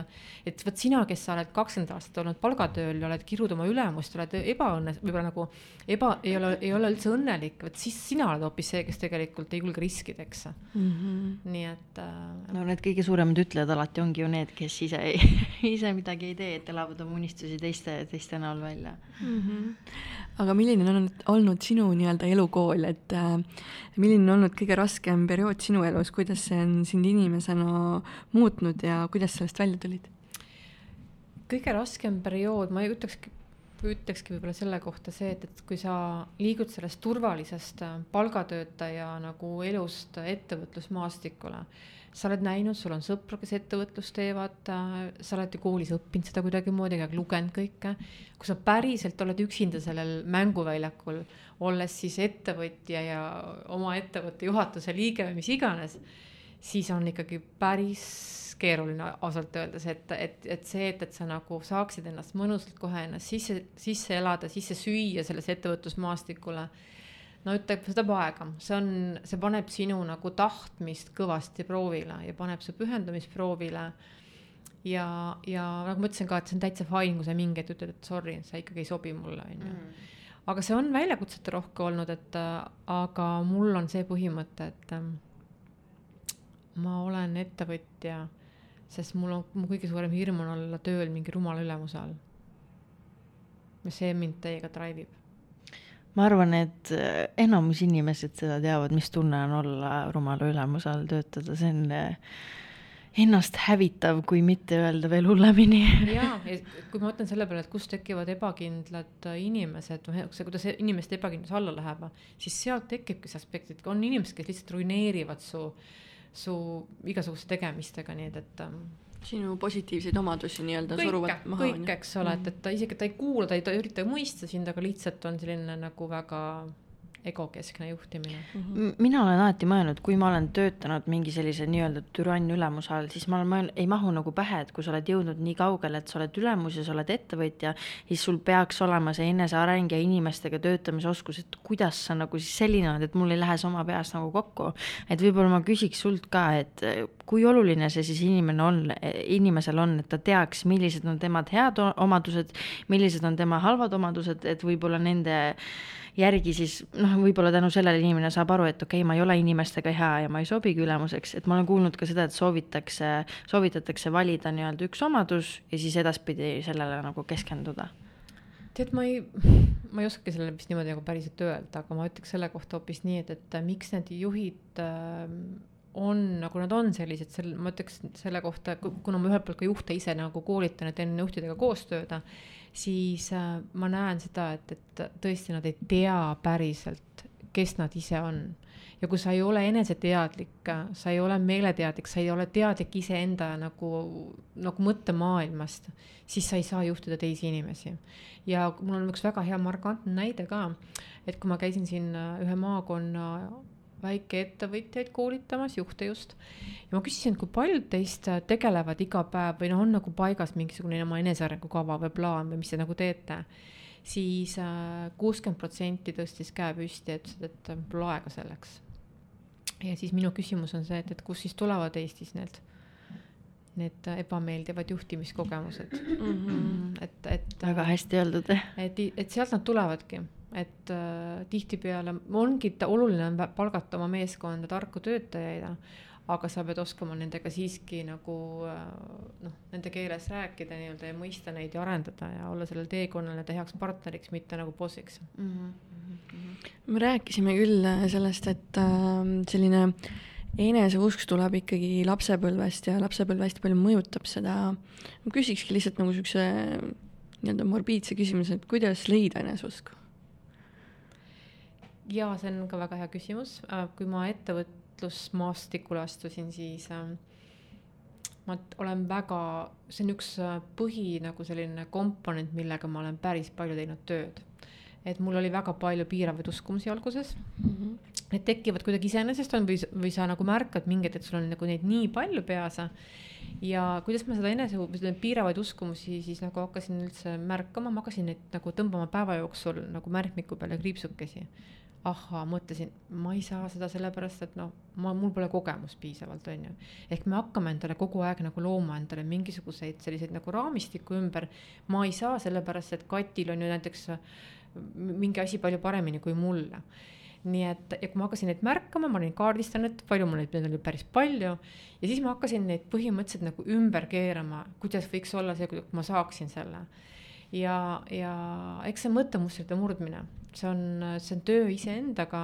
et vot sina, kes sa oled kakskümmend aastat olnud palgatööl ja oled kirud oma ülemust, oled ebaõnne-, võib-olla nagu eba, ei ole, ei ole üldse õnnelik, vot siis sina oled hoopis see, kes tegelikult ei julge riskida, eks mm. -hmm. nii et äh,. no need kõige suuremad ütlejad alati ongi ju need, kes ise ei ise midagi ei tee, et elavad oma unistusi teiste, teiste näol välja mm. -hmm. aga milline on olnud sinu nii-öelda elukool, et äh, milline on olnud kõige raskem periood sinu elus, kuidas see on sind inimesena muutnud ja kuidas sellest välja tulid? Kõige raskem periood, ma ütlekski ütlekski võib-olla selle kohta see, et, et kui sa liigud sellest turvalisest äh, palgatöötaja nagu elust ettevõtlusmaastikule, sa oled näinud, sul on sõpru, kes ettevõtlust teevad, äh, sa oled ju koolis õppinud seda kuidagimoodi, lugenud kõike. kui sa päriselt oled üksinda sellel mänguväljakul, olles siis ettevõtja ja oma ettevõtte juhatuse liige või mis iganes, siis on ikkagi päris keeruline ausalt öeldes, et, et, et see, et, et sa nagu saaksid ennast mõnusalt kohe ennast sisse, sisse elada, sisse süüa sellesse ettevõtlusmaastikule. no ütleb, see võtab aega, see on, see paneb sinu nagu tahtmist kõvasti proovile ja paneb su pühendumist proovile. ja, ja nagu ma ütlesin ka, et see on täitsa fine, kui sa mingi hetk ütled, et sorry, sa ikkagi ei sobi mulle, on ju mm. aga see on väljakutsete rohke olnud, et aga mul on see põhimõte, et ma olen ettevõtja sest mul on, mu kõige suurem hirm on olla tööl mingi rumala ülemuse all. ja see mind täiega drive ib. ma arvan, et äh, enamus inimesed seda teavad, mis tunne on olla rumala ülemuse all töötada, see on äh, ennast hävitav, kui mitte öelda veel hullemini. ja, ja kui ma mõtlen selle peale, et kust tekivad ebakindlad inimesed, noh, see, kuidas inimeste ebakindlus alla läheb, siis sealt tekibki see aspekt, et on inimesed, kes lihtsalt ruineerivad su äh, su igasuguste tegemistega, nii et, et ähm, sinu positiivseid omadusi nii-öelda suruvad maha. kõik, eks ole, et, et ta isegi, ta ei kuula, ta ei ta ürita mõista sind, aga lihtsalt on selline nagu väga egokeskne juhtimine mm. -hmm. mina olen alati mõelnud, kui ma olen töötanud mingi sellise nii-öelda türann-ülemuse all, siis ma olen mõelnud, ei mahu nagu pähe, et kui sa oled jõudnud nii kaugele, et sa oled ülemus ja sa oled ettevõtja, siis sul peaks olema see eneseareng ja inimestega töötamise oskus, et kuidas sa nagu siis selline oled, et mul ei lähe see oma peas nagu kokku. et võib-olla ma küsiks sult ka, et kui oluline see siis inimene on, inimesel on, et ta teaks, millised on temad head omadused, millised on tema halvad omadused, et võib-olla nende järgi siis noh, võib-olla tänu sellele inimene saab aru, et okei okay,, ma ei ole inimestega hea ja ma ei sobigi ülemuseks, et ma olen kuulnud ka seda, et soovitakse, soovitatakse valida nii-öelda üks omadus ja siis edaspidi sellele nagu keskenduda. Tead, ma ei, ma ei oskagi sellele vist niimoodi nagu päriselt öelda, aga ma ütleks selle kohta hoopis nii, et, et miks need juhid äh, on nagu nad on sellised, sel-, ma ütleks selle kohta, kuna ma ühelt poolt ka juhte ise nagu koolitan ja teen juhtidega koostööd, siis äh, ma näen seda, et, et tõesti nad ei tea päriselt, kes nad ise on. ja kui sa ei ole eneseteadlik, sa ei ole meeleteadlik, sa ei ole teadlik iseenda nagu, nagu mõttemaailmast, siis sa ei saa juhtida teisi inimesi. ja mul on üks väga hea markantne näide ka, et kui ma käisin siin äh, ühe maakonna väikeettevõtjaid koolitamas, juhte just. ja ma küsisin, kui paljud teist tegelevad iga päev või noh, on nagu paigas mingisugune oma enesearengukava või plaan või mis te nagu teete. siis äh, kuuskümmend protsenti tõstis käe püsti ja ütlesid, et pole aega selleks. ja siis minu küsimus on see, et, et kust siis tulevad Eestis need need ebameeldivad juhtimiskogemused mm. -hmm. et, et. väga hästi öeldud. et, et sealt nad tulevadki et äh, tihtipeale ongi oluline on palgata oma meeskonda tarku töötajaid, aga sa pead oskama nendega siiski nagu äh, noh, nende keeles rääkida nii-öelda ja mõista neid ja arendada ja olla sellel teekonnal nende heaks partneriks, mitte nagu bossiks mm. -hmm. me rääkisime küll sellest, et äh, selline eneseusk tuleb ikkagi lapsepõlvest ja lapsepõlv hästi palju mõjutab seda. ma küsikski lihtsalt nagu siukse nii-öelda morbiidse küsimuse, et kuidas leida eneseusku? ja see on ka väga hea küsimus, kui ma ettevõtlusmaastikule astusin, siis äh, ma olen väga, see on üks äh, põhi nagu selline komponent, millega ma olen päris palju teinud tööd. Et mul oli väga palju piiravaid uskumusi alguses mm. -hmm. Need tekivad kuidagi iseenesest on või, või sa nagu märkad mingeid, et sul on nagu neid nii palju peas. ja kuidas ma seda enese, piiravaid uskumusi siis nagu hakkasin üldse märkama, ma hakkasin neid nagu tõmbama päeva jooksul nagu märkmiku peale kriipsukesi ahhaa, mõtlesin, ma ei saa seda sellepärast, et noh, ma, mul pole kogemust piisavalt, on ju. ehk me hakkame endale kogu aeg nagu looma endale mingisuguseid selliseid nagu raamistiku ümber. ma ei saa sellepärast, et Katil on ju näiteks mingi asi palju paremini kui mulle. nii et, ja kui ma hakkasin neid märkama, ma olin kaardistanud, palju mul neid, neid oli päris palju. ja siis ma hakkasin neid põhimõtteliselt nagu ümber keerama, kuidas võiks olla see, kui ma saaksin selle ja, ja eks see mõttemustrite murdmine, see on, see on töö iseendaga,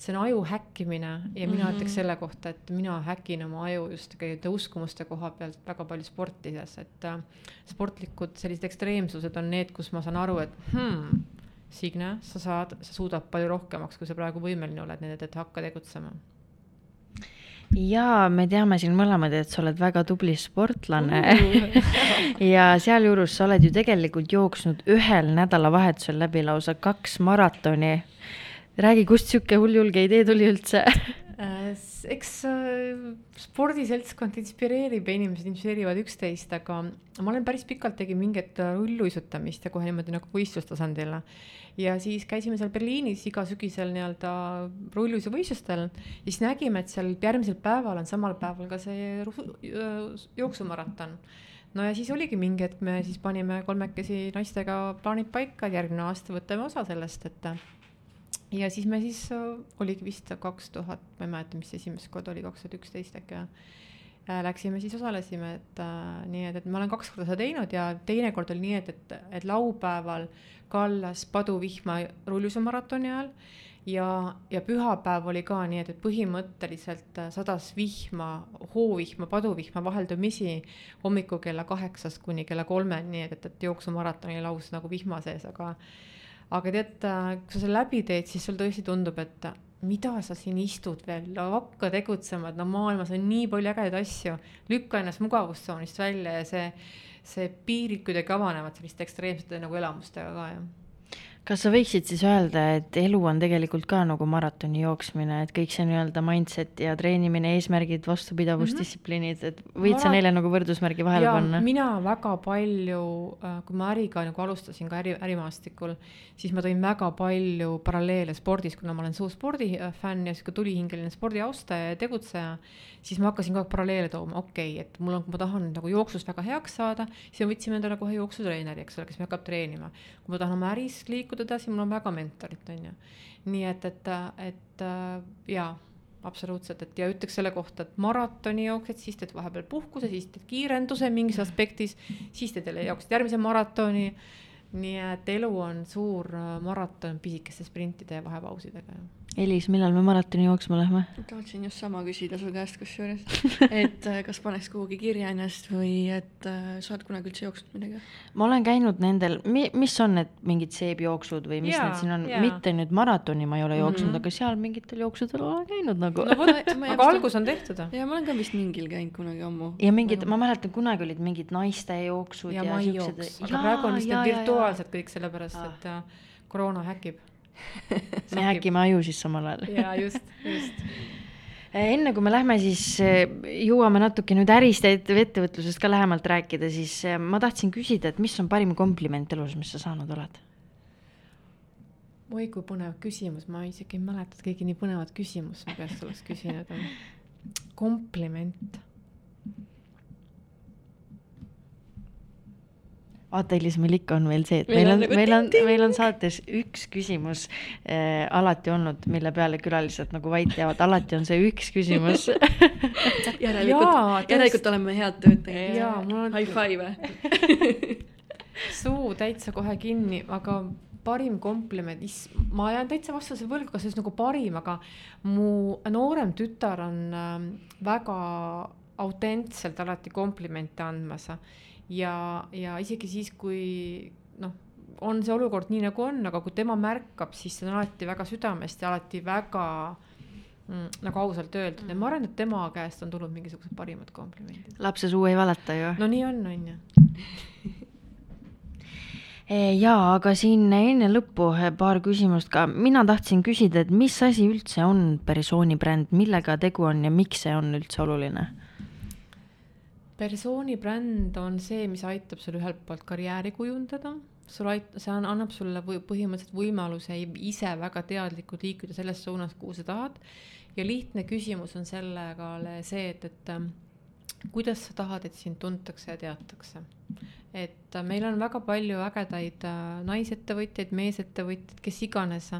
see on aju häkkimine ja mina mm -hmm. ütleks selle kohta, et mina häkin oma aju just nende uskumuste koha pealt väga palju sportides, et äh, sportlikud sellised ekstreemsused on need, kus ma saan aru, et hmm, Signe, sa saad, sa suudad palju rohkemaks, kui sa praegu võimeline oled, nii et, et hakka tegutsema. Jaa, me teame siin mõlemad, et sa oled väga tubli sportlane. Ja sealjuures sa oled ju tegelikult jooksnud ühel nädalavahetusel läbi lausa kaks maratoni. räägi, kust sihuke hulljulge idee tuli üldse? Äh, eks äh, spordiseltskond inspireerib ja inimesed inspireerivad üksteist, aga ma olen päris pikalt tegin mingit rulluisutamist ja kohe niimoodi nagu võistlustasandil ja siis käisime seal Berliinis iga sügisel nii-öelda rulluisuvõistlustel ja siis nägime, et seal järgmisel päeval on samal päeval ka see jooksumaraton. No ja siis oligi mingi hetk, me siis panime kolmekesi naistega plaanid paika, järgmine aasta võtame osa sellest, et ja siis me siis, oligi vist kaks tuhat, ma ei mäleta, mis esimest korda oli, kaks tuhat üksteist äkki äh, läksime, siis osalesime, et äh, nii et, et ma olen kaks korda seda teinud ja teinekord oli nii, et, et, et laupäeval kallas paduvihma rulluisumaratoni ajal ja, ja pühapäev oli ka nii, et, et põhimõtteliselt äh, sadas vihma, hoovihma, paduvihma vaheldumisi hommikul kella kaheksast kuni kella kolmeni, nii et, et, et jooksumaraton oli lausa nagu vihma sees, aga aga tead, äh, kui sa selle läbi teed, siis sul tõesti tundub, et mida sa siin istud veel, hakka tegutsema, et no maailmas on nii palju ägedaid asju, lükka ennast mugavustsoonist välja ja see see piirid kuidagi avanevad selliste ekstreemsete nagu elamustega ka, jah kas sa võiksid siis öelda, et elu on tegelikult ka nagu maratoni jooksmine, et kõik see nii-öelda mindset ja treenimine, eesmärgid, vastupidavus mm, -hmm. distsipliinid, et võid Mara... sa neile nagu võrdusmärgi vahele ja, panna? mina väga palju, äh, kui ma äriga nagu alustasin ka äri, ärimaastikul, siis ma tõin väga palju paralleele spordis, kuna ma olen suur spordifänn ja sihuke tulihingeline spordiaustaja ja tegutseja, siis ma hakkasin kogu aeg paralleele tooma, okei okay,, et mul on, kui ma tahan nagu jooksus väga heaks saada, siis me võtsime endale kohe jooksutreeneri, eks ole, kes hakkab treenima. kui ma tahan oma äris liikuda, liikuda edasi, mul on väga mentorit, on ju. nii et, et, et jaa, absoluutselt, et ja ütleks selle kohta, et maratoni jooksed, siis teed vahepeal puhkuse, siis teed kiirenduse mingis aspektis, siis teed jälle jooksed järgmise maratoni. Nii et elu on suur maraton pisikeste sprintide ja vahepausidega Elis, millal me maratoni jooksma lähme? tahtsin just sama küsida su käest kusjuures, et äh, kas paneks kuhugi kirja ennast või et äh, sa oled kunagi üldse jooksnud midagi? ma olen käinud nendel, mis on need mingid seebjooksud või mis ja, need siin on, mitte nüüd maratoni ma ei ole jooksnud mm, -hmm. aga seal mingitel jooksudel olen käinud nagu no aga algus on tehtud. ja ma olen ka vist mingil käinud kunagi ammu. ja mingid, ma mäletan, kunagi olid mingid naiste jooksud ja, ja siuksed. aga praegu on vist need virtuaalsed kõik sellepärast, et äh, koroona häkib me häkime aju siis samal ajal. jaa, just, just eh, enne kui me lähme, siis eh, jõuame natuke nüüd ärist ja ettevõtlusest ka lähemalt rääkida, siis ma tahtsin küsida, et mis on parim kompliment elus, mis sa saanud oled? oi kui põnev küsimus, ma isegi ei mäleta, et keegi nii põnevat küsimust mu käest oleks küsinud. kompliment meil ikka on veel see, et meil, meil on, meil on, meil on saates üks küsimus äh, alati olnud, mille peale külalised nagu vait jäävad, alati on see üks küsimus järelikult, järelikult oleme head tööd teinud. jaa, mul on. High five suu täitsa kohe kinni, aga parim kompliment, ma jään täitsa vastuse võlgu, kas see on nagu parim, aga mu noorem tütar on äh, väga autentselt alati komplimente andmas ja, ja isegi siis, kui noh, on see olukord nii nagu on, aga kui tema märkab, siis see on alati väga südamest ja alati väga mm, nagu ausalt öeldud mm. ja ma arvan, et tema käest on tulnud mingisugused parimad komplimendid. lapse suu ei valeta ju. no nii on, on ju e, jaa, aga siin enne lõppu paar küsimust ka. mina tahtsin küsida, et mis asi üldse on persooni bränd, millega tegu on ja miks see on üldse oluline? Persooni bränd on see, mis aitab sul ühelt poolt karjääri kujundada, sul ait-, see on, annab sulle või põhimõtteliselt võimaluse ise väga teadlikult liikuda selles suunas, kuhu sa tahad. ja lihtne küsimus on sellega see, et, et ähm, kuidas sa tahad, et sind tuntakse ja teatakse. et äh, meil on väga palju ägedaid äh, naisettevõtjaid, meesettevõtjaid, kes iganes,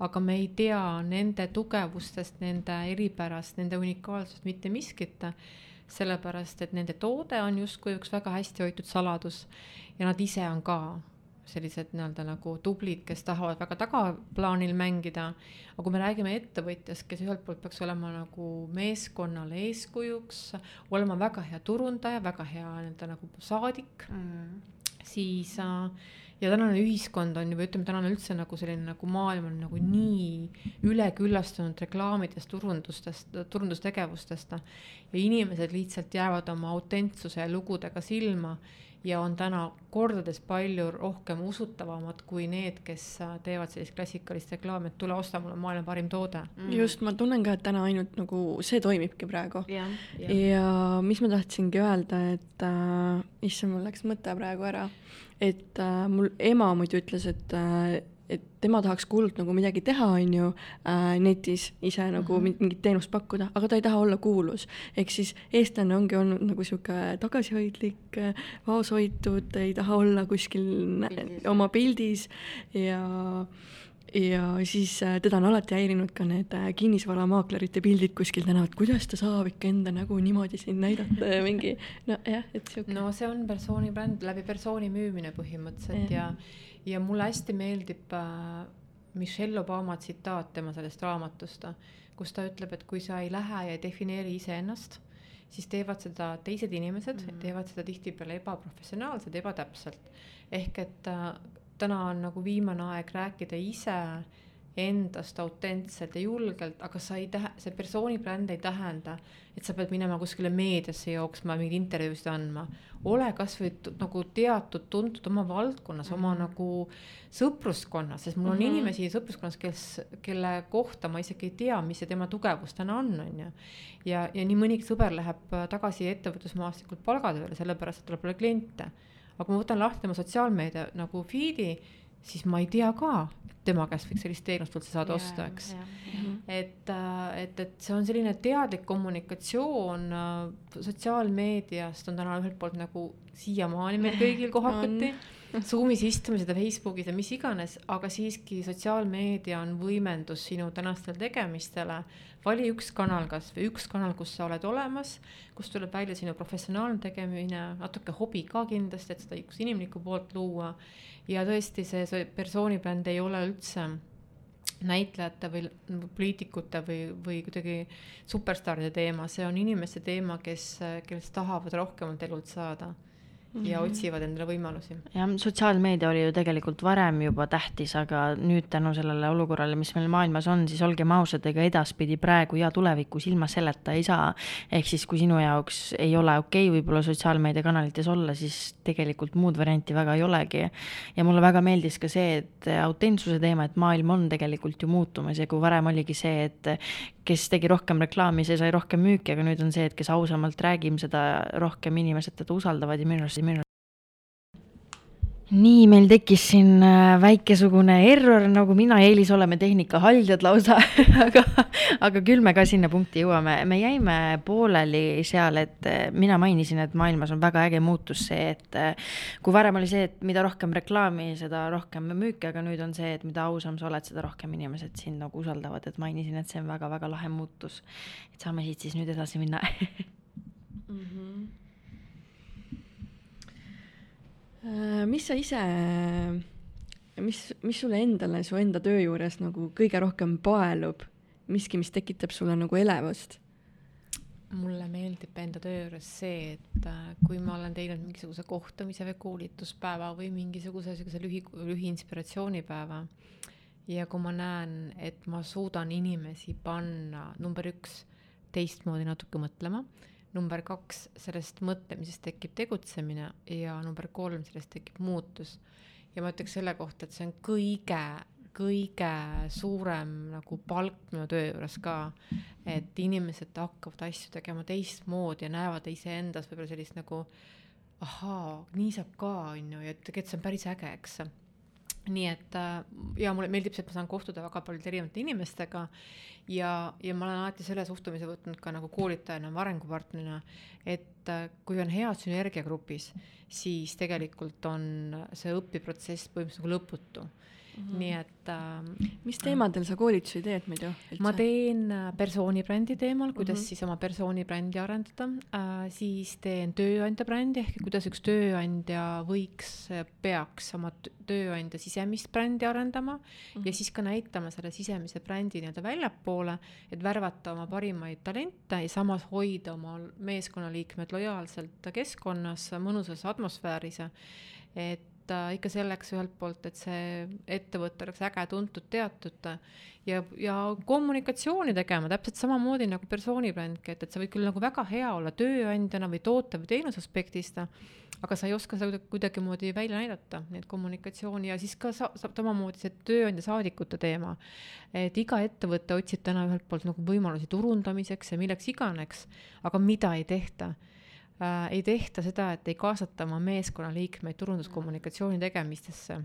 aga me ei tea nende tugevustest, nende eripärast, nende unikaalsust mitte miskit sellepärast et nende toode on justkui üks väga hästi hoitud saladus ja nad ise on ka sellised nii-öelda nagu tublid, kes tahavad väga tagaplaanil mängida. aga kui me räägime ettevõtjast, kes ühelt poolt peaks olema nagu meeskonnale eeskujuks, olema väga hea turundaja, väga hea nii-öelda nagu saadik mm., siis äh, ja tänane ühiskond on ju, või ütleme, tänane üldse nagu selline nagu maailm on nagu nii üleküllastunud reklaamidest, turundustest, turundustegevustest. ja inimesed lihtsalt jäävad oma autentsuse ja lugudega silma ja on täna kordades palju rohkem usutavamad kui need, kes teevad sellist klassikalist reklaami, et tule osta, mul on maailma parim toode mm.. just, ma tunnen ka, et täna ainult nagu see toimibki praegu. ja, ja. ja mis ma tahtsingi öelda, et äh, issand, mul läks mõte praegu ära, et äh, mul ema muidu ütles, et äh, et tema tahaks hullult nagu midagi teha, on ju äh,, netis ise nagu mm -hmm. mingit teenust pakkuda, aga ta ei taha olla kuulus. ehk siis eestlane ongi olnud nagu sihuke tagasihoidlik, äh, vaoshoitud, ei taha olla kuskil pildis. oma pildis ja ja siis äh, teda on alati häirinud ka need äh, kinnisvaramaaklerite pildid kuskil tänaval, kuidas ta saab ikka enda nägu niimoodi siin näidata ja mingi nojah, et sihuke. no see on persooni bränd, läbi persooni müümine põhimõtteliselt ja, ja ja mulle hästi meeldib äh, Michelle Obama tsitaat tema sellest raamatust, kus ta ütleb, et kui sa ei lähe ja ei defineeri iseennast, siis teevad seda teised inimesed mm, -hmm. teevad seda tihtipeale ebaprofessionaalselt, ebatäpselt. ehk et täna on nagu viimane aeg rääkida ise endast autentselt ja julgelt, aga sa ei tähe-, see persooni bränd ei tähenda, et sa pead minema kuskile meediasse jooksma, mingeid intervjuusid andma. ole kasvõi nagu teatud, tuntud oma valdkonnas mm, -hmm. oma mhm. nagu sõpruskonnas, sest mul on mm -hmm. inimesi sõpruskonnas, kes, kelle kohta ma isegi ei tea, mis see tema tugevus täna on, on ju. ja, ja nii mõnigi sõber läheb tagasi ettevõtlusmaastikult palgatööle, sellepärast et tuleb kliente. Aga ma võtan lahti oma sotsiaalmeedia nagu feed'i siis ma ei tea ka, tema käest võiks sellist teenust üldse saada yeah, osta, eks. yeah.. et, äh, et, et see on selline teadlik kommunikatsioon äh, sotsiaalmeediast on täna ühelt poolt nagu siiamaani meil kõigil kohakati Zoomis istumised ja Facebookis ja mis iganes, aga siiski sotsiaalmeedia on võimendus sinu tänastele tegemistele. vali üks kanal kasvõi üks kanal, kus sa oled olemas, kus tuleb välja sinu professionaalne tegemine, natuke hobi ka kindlasti, et seda inimlikku poolt luua. Ja tõesti, see, see persooni bränd ei ole üldse näitlejate või poliitikute või, või kuidagi superstaaride teema, see on inimeste teema, kes, kes tahavad rohkemalt elult saada mm -hmm. ja mhm. otsivad endale võimalusi. jah, sotsiaalmeedia oli ju tegelikult varem juba tähtis, aga nüüd tänu sellele olukorrale, mis meil maailmas on, siis olgem ausad, ega edaspidi, praegu ja tulevikus ilma selleta ei saa. ehk siis, kui sinu jaoks ei ole okei okay, võib-olla sotsiaalmeediakanalites olla, siis tegelikult muud varianti väga ei olegi. ja mulle väga meeldis ka see, et autentsuse teema, et maailm on tegelikult ju muutumas ja kui varem oligi see, et kes tegi rohkem reklaami, see sai rohkem müüki, aga nüüd on see, et kes ausamalt räägib, seda rohkem inimesed teda usaldavad ja minu arust, minu arust nii, meil tekkis siin äh, väikesugune error, nagu mina ja Eelis oleme tehnikahaldjad lausa aga, aga küll me ka sinna punkti jõuame. me jäime pooleli seal, et äh, mina mainisin, et maailmas on väga äge muutus see, et äh, kui varem oli see, et mida rohkem reklaami, seda rohkem müüki, aga nüüd on see, et mida ausam sa oled, seda rohkem inimesed sind nagu usaldavad, et mainisin, et see on väga-väga lahe muutus. et saame siit siis nüüd edasi minna mm. -hmm Äh, mis sa ise mis, mis sulle endale su enda töö juures nagu kõige rohkem paelub, miski, mis tekitab sulle nagu elevust? mulle meeldib enda töö juures see, et äh, kui ma olen teinud mingisuguse kohtumise või koolituspäeva või mingisuguse niisuguse lühi, lühiinspiratsioonipäeva ja kui ma näen, et ma suudan inimesi panna number üks teistmoodi natuke mõtlema, number kaks, sellest mõtlemisest tekib tegutsemine ja number kolm, sellest tekib muutus. ja ma ütleks selle kohta, et see on kõige kõige suurem nagu palk minu töö juures ka, et inimesed hakkavad asju tegema teistmoodi ja näevad iseendas võib-olla sellist nagu ahaa, nii saab ka, on ju, ja tegelikult see on päris äge, eks nii et äh, ja mulle meeldib see, et ma saan kohtuda väga paljude erinevate inimestega ja, ja ma olen alati selle suhtumise võtnud ka nagu koolitajana, arengupartnerina, et äh, kui on hea sünergia grupis, siis tegelikult on see õpiprotsess põhimõtteliselt nagu lõputu. -hmm. nii et äh,. mis teemadel sa koolitusi teed muidu? ma teen äh, persoonibrändi teemal, kuidas mm -hmm. siis oma persoonibrändi arendada äh,, siis teen tööandja brändi ehk kuidas üks tööandja võiks, peaks oma tööandja sisemist brändi arendama mm -hmm. ja siis ka näitama selle sisemise brändi nii-öelda väljapoole, et värvata oma parimaid talente ja samas hoida oma meeskonnaliikmed lojaalselt keskkonnas, mõnusas atmosfääris et et ikka selleks ühelt poolt, et see ettevõte oleks äge, tuntud, teatud ja, ja kommunikatsiooni tegema täpselt samamoodi nagu persoonibrändki, et, et sa võid küll nagu väga hea olla tööandjana või toote või teenuse aspektist, aga sa ei oska seda kuidagimoodi välja näidata, nii et kommunikatsiooni ja siis ka sa, sa, samamoodi see tööandja saadikute teema. et iga ettevõte otsib täna ühelt poolt nagu võimalusi turundamiseks ja milleks iganes, aga mida ei tehta äh, ei tehta seda, et ei kaasata oma meeskonnaliikmeid turunduskommunikatsiooni tegemistesse.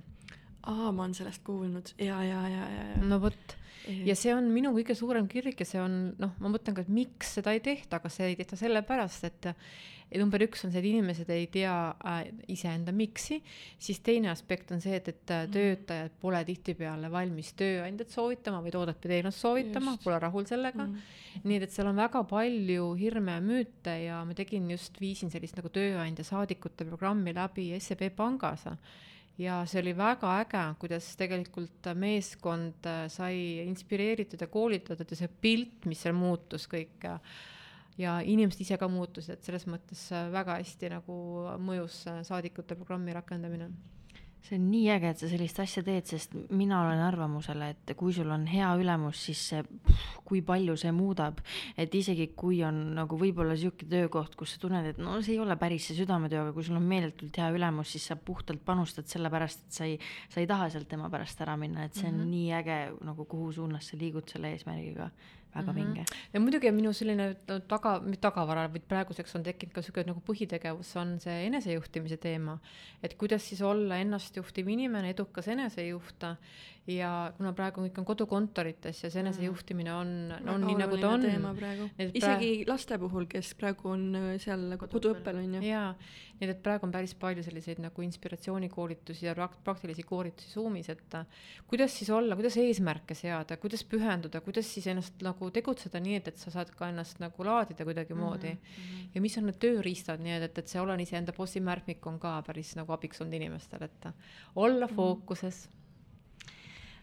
aa, ma olen sellest kuulnud ja, ja, ja, ja, ja. no vot, ja see on minu kõige suurem kirg ja see on noh, ma mõtlen ka, et miks seda ei tehta, kas seda ei tehta sellepärast, et ja number üks on see, et inimesed ei tea äh, iseenda miks'i, siis teine aspekt on see, et, et äh, mhm. töötajad pole tihtipeale valmis tööandjat soovitama või toodet või teenust soovitama, pole rahul sellega mm. -hmm. nii et, et seal on väga palju hirme ja müüte ja ma tegin just, viisin sellist nagu tööandja saadikute programmi läbi SEB pangas ja see oli väga äge, kuidas tegelikult meeskond äh, sai inspireeritud ja koolitatud ja see pilt, mis seal muutus kõik ja inimesed ise ka muutusid, et selles mõttes äh, väga hästi nagu mõjus äh, saadikute programmi rakendamine see on nii äge, et sa sellist asja teed, sest mina olen arvamusel, et kui sul on hea ülemus, siis see, kui palju see muudab. et isegi kui on nagu võib-olla sihuke töökoht, kus sa tunned, et no see ei ole päris see südametöö, aga kui sul on meeletult hea ülemus, siis sa puhtalt panustad sellepärast, et sa ei, sa ei taha sealt tema pärast ära minna, et see on mm -hmm. nii äge nagu kuhu suunas sa liigud selle eesmärgiga väga mm -hmm. vinge. ja muidugi on minu selline no, taga, mitte tagavara, vaid praeguseks on tekkinud ka sihuke nagu põhitegevus, on see enesejuhtimise teema. et kuidas siis olla ennastjuhtiv inimene, edukas enesejuht ja kuna praegu kõik on kodukontorites ja see mm. enesejuhtimine on, on nii nagu ta on. isegi laste puhul, kes praegu on äh, seal koduõppel on ju. jaa, nii et praegu on päris palju selliseid nagu inspiratsioonikoolitusi ja praktilisi koolitusi Zoomis, et äh, kuidas siis olla, kuidas eesmärke seada, kuidas pühenduda, kuidas siis ennast nagu tegutseda nii, et, et sa saad ka ennast nagu laadida kuidagimoodi mm. -hmm. ja mis on need tööriistad, nii et, et, et see olen iseenda bossi märkmik on ka päris nagu abiks olnud inimestele, et olla fookuses mm. -hmm Eh,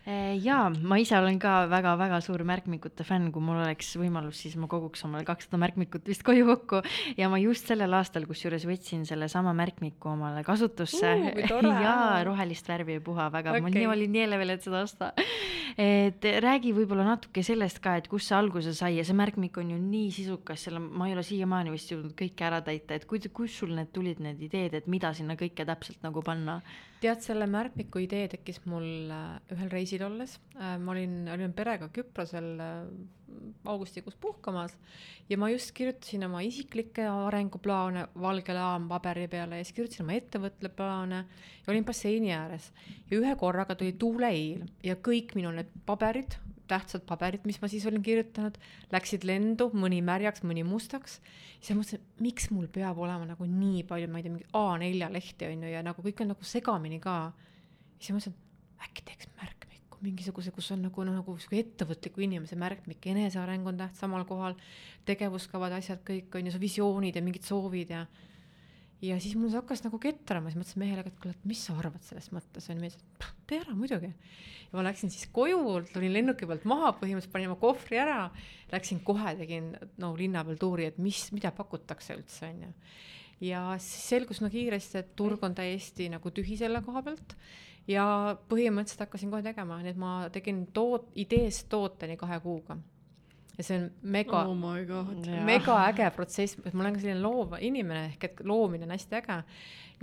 jaa, ma ise olen ka väga-väga suur märkmikute fänn, kui mul oleks võimalus, siis ma koguks omale kakssada märkmikut vist koju kokku ja ma just sellel aastal kusjuures võtsin sellesama märkmiku omale kasutusse uh,. jaa, rohelist värvi ei puha väga okay., ma olin nii elevil, et seda osta. et räägi võib-olla natuke sellest ka, et kust see alguse sai ja see märkmik on ju nii sisukas, selle ma ei ole siiamaani vist jõudnud kõike ära täita, et kus, kust sul need tulid, need ideed, et mida sinna kõike täpselt nagu panna? tead, selle märkmiku idee tekkis mul äh, ühel reisil olles. Äh, ma olin, olin perega Küprosel äh, augustikuus puhkamas ja ma just kirjutasin oma isiklikke arenguplaane valge laam-paberi peale ja siis kirjutasin oma ettevõtteplaane ja olin basseini ääres. ja ühe korraga tuli tuuleiil ja kõik minu need paberid tähtsad paberid, mis ma siis olin kirjutanud, läksid lendu, mõni märjaks, mõni mustaks. siis ma mõtlesin, miks mul peab olema nagu nii palju, ma ei tea, mingi A4 lehti on ju ja nagu kõik on nagu segamini ka. siis ma mõtlesin, äkki teeks märkmiku mingisuguse, kus on nagu noh, nagu sihuke ettevõtliku inimese märkmik, eneseareng on täht samal kohal, tegevuskavad, asjad kõik on ju, visioonid ja mingid soovid ja ja siis mul see hakkas nagu ketrama, siis mõtlesin mehele, et kuule, et mis sa arvad sellest mõttes, on ju, ma ütlesin, et tee ära muidugi. ja ma läksin siis koju, tulin lennuki pealt maha, põhimõtteliselt panin oma kohvri ära, läksin kohe, tegin no linna peal tuuri, et mis, mida pakutakse üldse, on ju. ja siis selgus no kiiresti, et turg on täiesti nagu tühi selle koha pealt ja põhimõtteliselt hakkasin kohe tegema, nii et ma tegin toot-, ideest tooteni kahe kuuga ja see on mega oh, mega äge protsess, ma olen ka selline loov inimene ehk et loomine on hästi äge.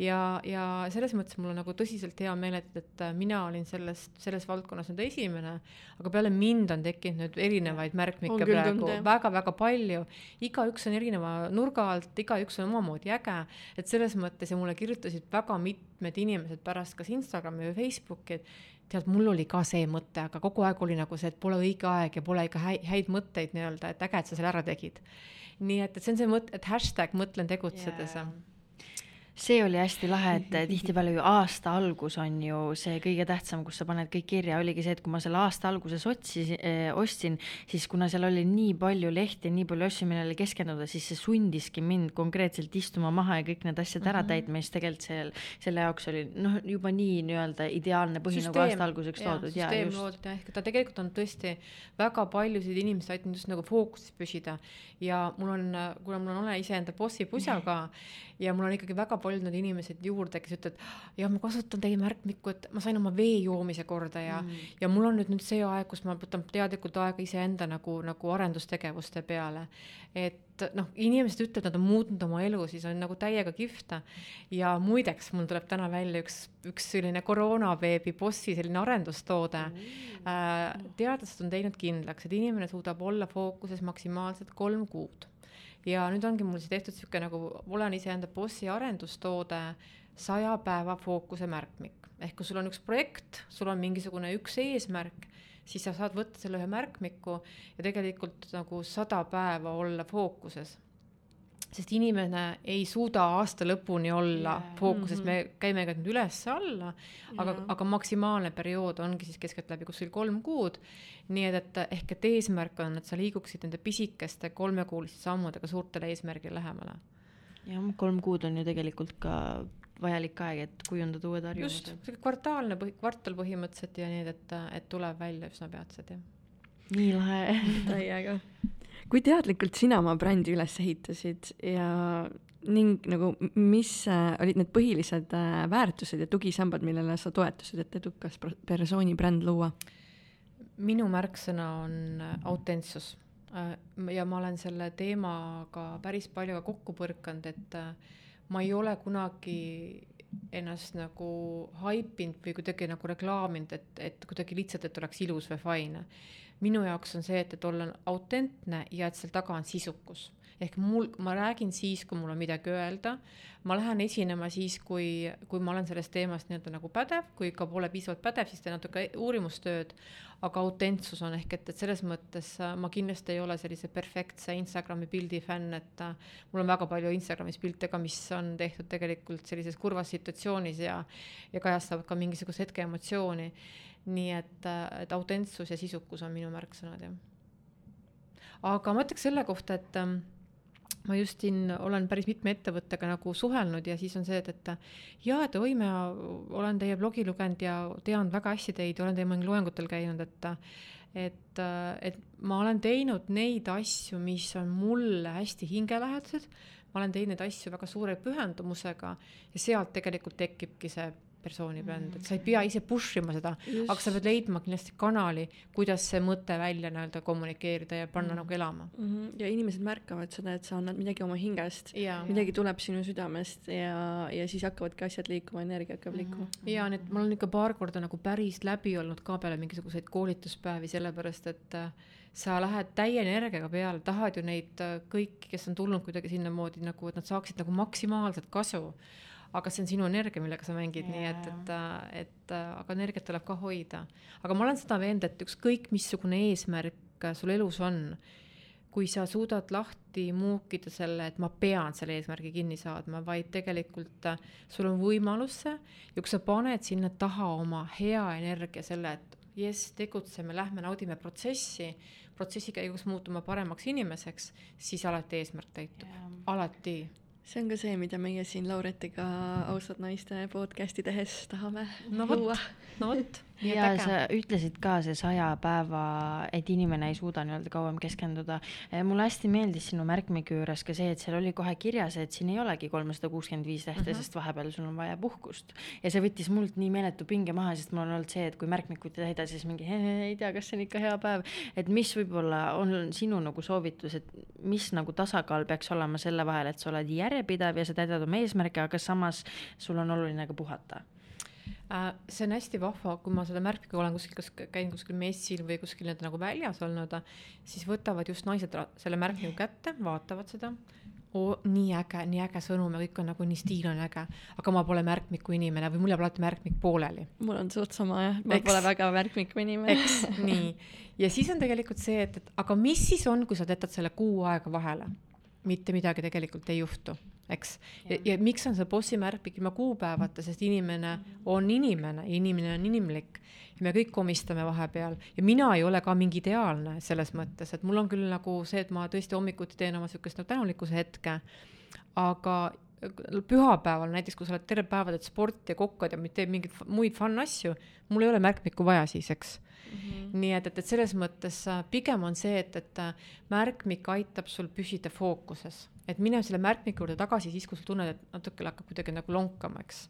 ja, ja selles mõttes mul on nagu tõsiselt hea meel, et, et mina olin sellest, selles valdkonnas nüüd esimene, aga peale mind on tekkinud nüüd erinevaid märkmikke praegu. väga-väga palju. igaüks on erineva nurga alt, igaüks on omamoodi äge, et selles mõttes ja mulle kirjutasid väga mitmed inimesed pärast kas Instagrami või Facebooki, et tead, mul oli ka see mõte, aga kogu aeg oli nagu see, et pole õige aeg ja pole ikka häid, mõtteid nii-öelda, et äge, et sa selle ära tegid. nii et, et see on see mõte, et hashtag mõtlen tegutsedes yeah see oli hästi lahe, et tihtipeale ju aasta algus on ju see kõige tähtsam, kus sa paned kõik kirja, oligi see, et kui ma selle aasta alguses otsisin eh,, ostsin, siis kuna seal oli nii palju lehti, nii palju asju, millele keskenduda, siis see sundiski mind konkreetselt istuma maha ja kõik need asjad ära mm -hmm. täitma, siis tegelikult seal, selle jaoks oli noh, juba nii nii-öelda ideaalne põhi nagu aasta alguseks toodud. süsteem loodud jah, ehk ta tegelikult on tõesti väga paljusid inimesi aidanud just nagu fookuses püsida. Ja mul on, kuna mul on, olen iseenda bossi pusa ka ja mul on ikkagi väga palju need inimesed juurde, kes ütlevad, jah, ma kasutan teie märkmikku, et ma sain oma vee joomise korda ja mm., ja mul on nüüd nüüd see aeg, kus ma võtan teadlikult aega iseenda nagu, nagu arendustegevuste peale. et noh, inimesed ütlevad, nad on muutnud oma elu, siis on nagu täiega kihvt. ja muideks, mul tuleb täna välja üks, üks selline koroonaveebi bossi selline arendustoode mm.. Äh, teadlased on teinud kindlaks, et inimene suudab olla fookuses maksimaalselt kolm kuud ja nüüd ongi mul siis tehtud niisugune nagu, olen iseenda bossi arendustoode saja päeva fookuse märkmik. ehk kui sul on üks projekt, sul on mingisugune üks eesmärk, siis sa saad võtta selle ühe märkmiku ja tegelikult nagu sada päeva olla fookuses sest inimene ei suuda aasta lõpuni olla yeah. fookuses, me mhm. käime ka nüüd üles-alla, aga yeah., aga maksimaalne periood ongi siis keskeltläbi kuskil kolm kuud. nii et, et ehk et eesmärk on, et sa liiguksid nende pisikeste kolmekuuliste sammudega suurtele eesmärgile lähemale. jah, kolm kuud on ju tegelikult ka vajalik aeg, et kujundada uued harjumused. just, kvartaalne, kvartal põhimõtteliselt ja nii, et, et tuleb välja üsna peatselt, jah. nii lahe täiega kui teadlikult sina oma brändi üles ehitasid ja ning nagu, mis äh, olid need põhilised äh, väärtused ja tugisambad, millele sa toetusid, et edukas persooni bränd luua? minu märksõna on äh, autentsus ja ma olen selle teemaga päris palju kokku põrkanud, et ma ei ole kunagi ennast nagu haipinud või kuidagi nagu reklaaminud, et, et kuidagi lihtsalt, et oleks ilus või fine. Minu jaoks on see, et, et olla autentne ja et seal taga on sisukus. Ehk mul, ma räägin siis, kui mul on midagi öelda, ma lähen esinema siis, kui, kui ma olen sellest teemast nii-öelda nagu pädev, kui ikka pole piisavalt pädev, siis teen natuke uurimustööd, aga autentsus on ehk et, et selles mõttes äh, ma kindlasti ei ole sellise perfektse Instagrami pildi fänn, et äh, mul on väga palju Instagramis pilte ka, mis on tehtud tegelikult sellises kurvas situatsioonis ja ja kajastavad ka mingisugust hetke emotsiooni. Nii et, äh, et autentsus ja sisukus on minu märksõnad, jah. aga ma ütleks selle kohta, et ähm, ma just siin olen päris mitme ettevõttega nagu suhelnud ja siis on see, et, et jaa, et oi, ma olen teie blogi lugenud ja tean väga hästi teid, olen teie mõnel loengutel käinud, et et, et ma olen teinud neid asju, mis on mulle hästi hingelähedased, ma olen teinud neid asju väga suure pühendumusega ja sealt tegelikult tekibki see persooni bränd, et sa ei pea ise push ima seda, aga sa pead leidma kindlasti kanali, kuidas see mõte välja nii-öelda kommunikeerida ja panna mm. nagu elama mm. -hmm. ja inimesed märkavad seda, et sa annad midagi oma hingest, midagi tuleb sinu südamest ja, ja siis hakkavadki asjad liikuma, energia hakkab mm -hmm. liikuma. ja need, ma olen ikka paar korda nagu päris läbi olnud ka peale mingisuguseid koolituspäevi, sellepärast et äh, sa lähed täie energiaga peale, tahad ju neid äh, kõiki, kes on tulnud kuidagi sinnamoodi nagu, et nad saaksid nagu maksimaalset kasu aga see on sinu energia, millega sa mängid yeah., nii et, et, et aga energiat tuleb ka hoida. aga ma olen seda veendunud, et ükskõik missugune eesmärk sul elus on, kui sa suudad lahti muukida selle, et ma pean selle eesmärgi kinni saadma, vaid tegelikult sul on võimalus see ja kui sa paned sinna taha oma hea energia, selle, et jess, tegutseme, lähme naudime protsessi, protsessi käigus muutume paremaks inimeseks, siis alati eesmärk täitub yeah., alati see on ka see, mida meie siin Lauretiga ausad naiste podcast'i tehes tahame no luua. No vot. ja sa ütlesid ka see saja päeva, et inimene ei suuda nii-öelda kauem keskenduda. mulle hästi meeldis sinu märkmiku juures ka see, et seal oli kohe kirjas, et siin ei olegi kolmsada kuuskümmend viis lehte mm, -hmm. sest vahepeal sul on vaja puhkust. ja see võttis mult nii meeletu pinge maha, sest mul on olnud see, et kui märkmikut ei täida, siis mingi ei tea, kas see on ikka hea päev. et mis võib-olla on sinu nagu soovitus, et mis nagu tasakaal peaks olema selle vahel, et sa oled järjepidev ja sa täidad oma eesmärke, aga samas sul on oluline ka puhata see on hästi vahva, kui ma selle märkmiga olen kuskil, kas käin kuskil messil või kuskil nii-öelda nagu väljas olnud, siis võtavad just naised selle märkmiga kätte, vaatavad seda. nii äge, nii äge sõnum ja kõik on nagu nii stiil on äge, aga ma pole märkmiku inimene või mul jääb alati märkmik pooleli mul on suht sama jah, ma Eks. pole väga märkmiku inimene. eks, nii. ja siis on tegelikult see, et, et aga mis siis on, kui sa jätad selle kuu aega vahele? mitte midagi tegelikult ei juhtu, eks. ja, ja miks on see bossi märkmik ilma kuupäevata, sest inimene on inimene, inimene on inimlik. Ja me kõik komistame vahepeal. Ja mina ei ole ka mingi ideaalne selles mõttes, et mul on küll nagu see, et ma tõesti hommikuti teen oma sihukest nagu tänulikkuse hetke, aga pühapäeval näiteks, kui sa oled terve päeva teed sporti ja kokkad ja teed mingeid muid fun asju, mul ei ole märkmikku vaja siis, eks mm. -hmm. nii et, et, et selles mõttes äh, pigem on see, et, et äh, märkmik aitab sul püsida fookuses, et mine selle märkmiku juurde tagasi siis, kui sa tunned, et natuke hakkab kuidagi nagu lonkama, eks.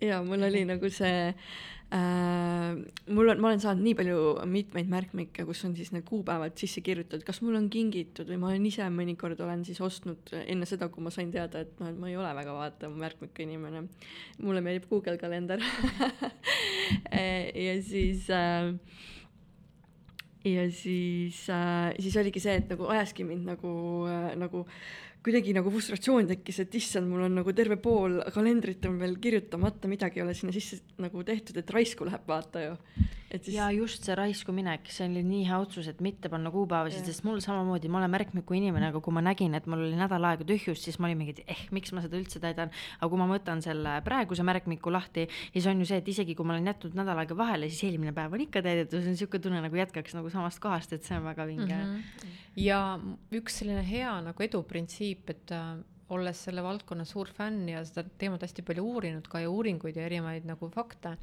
ja mul oli nagu see mul on, ma olen saanud nii palju mitmeid märkmikke, kus on siis need kuupäevad sisse kirjutatud, kas mul on kingitud või ma olen ise mõnikord olen siis ostnud enne seda, kui ma sain teada, et noh, et ma ei ole väga vaatav märkmiku inimene. mulle meeldib Google kalender ja siis äh, ja siis äh,, siis oligi see, et nagu ajaski mind nagu äh,, nagu kuidagi nagu frustratsioon tekkis, et issand, mul on nagu terve pool kalendrit on veel kirjutamata, midagi ei ole sinna sisse nagu tehtud, et raisku läheb, vaata ju. Et siis ja just see raisku minek, see oli nii hea otsus, et mitte panna kuupäevasid, sest mul samamoodi, ma olen märkmiku inimene, aga kui ma nägin, et mul oli nädal aega tühjust, siis ma olin mingi, et eh, miks ma seda üldse täidan. aga kui ma võtan selle praeguse märkmiku lahti, siis on ju see, et isegi kui ma olen jätnud nädal aega vahele, siis eelmine päev on ikka täidetud, see on niisugune tunne nagu jätkaks nagu samast kohast, et see on väga vinge mm. -hmm. ja üks selline hea nagu eduprintsiip, et äh, olles selle valdkonna suur fänn ja seda teemat hästi palju uurinud ka ja uuringuid ja erinevaid nagu fakte,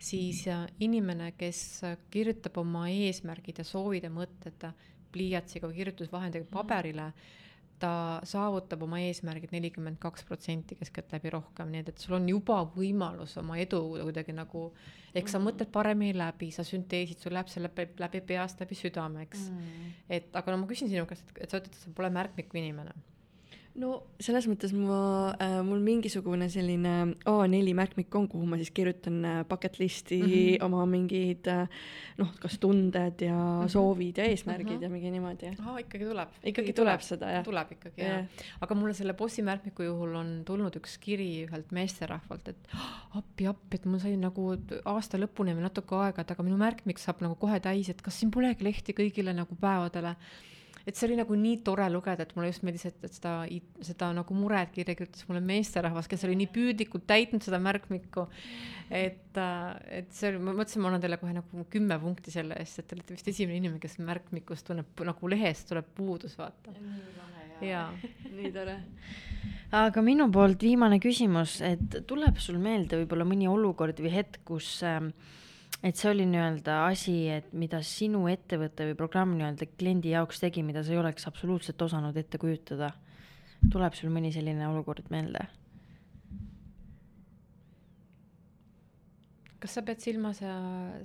siis äh, inimene, kes kirjutab oma eesmärgid ja soovid ja mõtted pliiatsiga või kirjutusvahendiga paberile, ta saavutab oma eesmärgid nelikümmend kaks protsenti keskeltläbi rohkem, nii et, et sul on juba võimalus oma edu kuidagi nagu, eks sa mõtled paremini läbi, sa sünteesid, sul läheb see läbi, läbi peast, läbi südame, eks mm.. et aga no ma küsin sinu käest, et sa ütled, et sa pole märkmiku inimene. No selles mõttes ma äh,, mul mingisugune selline A4 märkmik on, kuhu ma siis kirjutan äh, bucket list'i mm -hmm. oma mingid äh, noh, kas tunded ja mm -hmm. soovid ja eesmärgid mm -hmm. ja mingi niimoodi. ahah, ikkagi tuleb. Ikkagi tuleb seda, jah. tuleb ikkagi Jah. jah. aga mulle selle bossi märkmiku juhul on tulnud üks kiri ühelt meesterahvalt, et "Ah, appi, appi, et mul sai nagu aasta lõpuni veel natuke aega, et aga minu märkmik saab nagu kohe täis, et kas siin polegi lehti kõigile nagu päevadele et see oli nagu nii tore lugeda, et mulle just meeldis, et, et seda, seda nagu muret kirja kirjutas mulle meesterahvas, kes oli nii püüdlikult täitnud seda märkmikku. et, et see oli, ma mõtlesin, ma annan teile kohe nagu kümme punkti selle eest, et te olete vist esimene inimene, kes märkmikust tunneb nagu lehest tuleb puudus, vaata. jaa, nii tore. aga minu poolt viimane küsimus, et tuleb sul meelde võib-olla mõni olukord või hetk, kus ähm, et see oli nii-öelda asi, et mida sinu ettevõte või programm nii-öelda kliendi jaoks tegi, mida sa ei oleks absoluutselt osanud ette kujutada. tuleb sul mõni selline olukord meelde? Kas sa pead silmas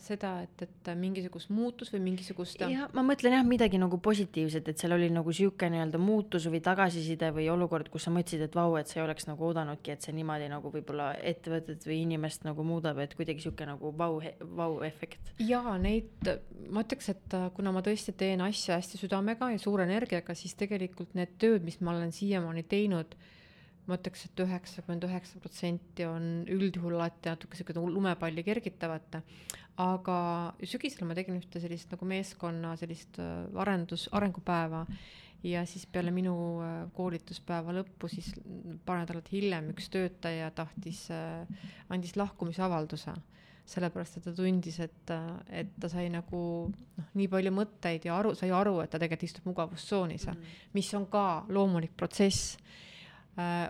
seda, et, et mingisugust muutust või mingisugust jah, ma mõtlen jah, midagi nagu positiivset, et seal oli nagu sihuke nii-öelda muutus või tagasiside või olukord, kus sa mõtlesid, et vau, et sa ei oleks nagu oodanudki, et see niimoodi nagu võib-olla ettevõtet või inimest nagu muudab, et kuidagi sihuke nagu vau, vau-efekt. jaa, neid, ma ütleks, et äh, kuna ma tõesti teen asja hästi südamega ja suure energiaga, siis tegelikult need tööd, mis ma olen siiamaani teinud, ma ütleks et, et üheksakümmend üheksa protsenti on üldjuhul alati natuke sihuke lumepalli kergitavat. aga sügisel ma tegin ühte sellist nagu meeskonna sellist äh, arendus, arengupäeva ja siis peale minu äh, koolituspäeva lõppu siis paar nädalat hiljem üks töötaja tahtis, andis lahkumisavalduse sellepärast et ta tundis, et, et ta sai nagu noh, nii palju mõtteid ja aru, sai aru, et ta tegelikult istub mugavustsoonis mm, -hmm. mis on ka loomulik protsess äh,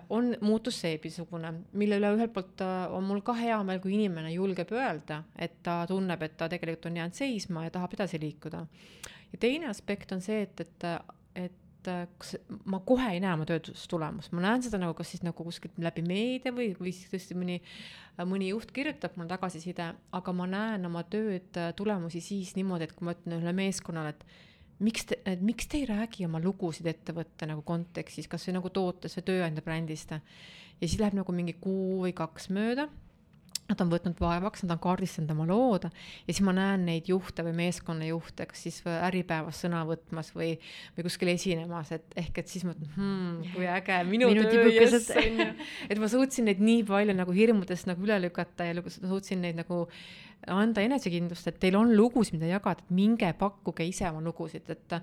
on muutus seebisugune, mille üle ühelt poolt äh, on mul ka hea meel, kui inimene julgeb öelda, et ta tunneb, et ta tegelikult on jäänud seisma ja tahab edasi liikuda. ja teine aspekt on see, et, et, et kas ma kohe ei näe oma töötustulemust, ma näen seda nagu kas siis nagu kuskilt läbi meedia või, või siis tõesti mõni, mõni juht kirjutab mulle tagasiside, aga ma näen oma tööd tulemusi siis niimoodi, et kui ma ütlen ühele meeskonnale, et miks te, miks te ei räägi oma lugusid ettevõtte nagu kontekstis, kas või nagu tootes või tööandja brändist. ja siis läheb nagu mingi kuu või kaks mööda. Nad on võtnud vaevaks, nad on kaardistanud oma lood ja siis ma näen neid juhte või meeskonnajuhte, kas siis Äripäevas sõna võtmas või, või kuskil esinemas, et ehk et siis ma mõtlen hmm,, kui äge, minu, minu töö, jess, on ju. et ma suutsin neid nii palju nagu hirmudest nagu üle lükata ja suutsin neid nagu anda enesekindlust, et teil on lugusid, mida jagada, et minge pakkuge ise oma lugusid, et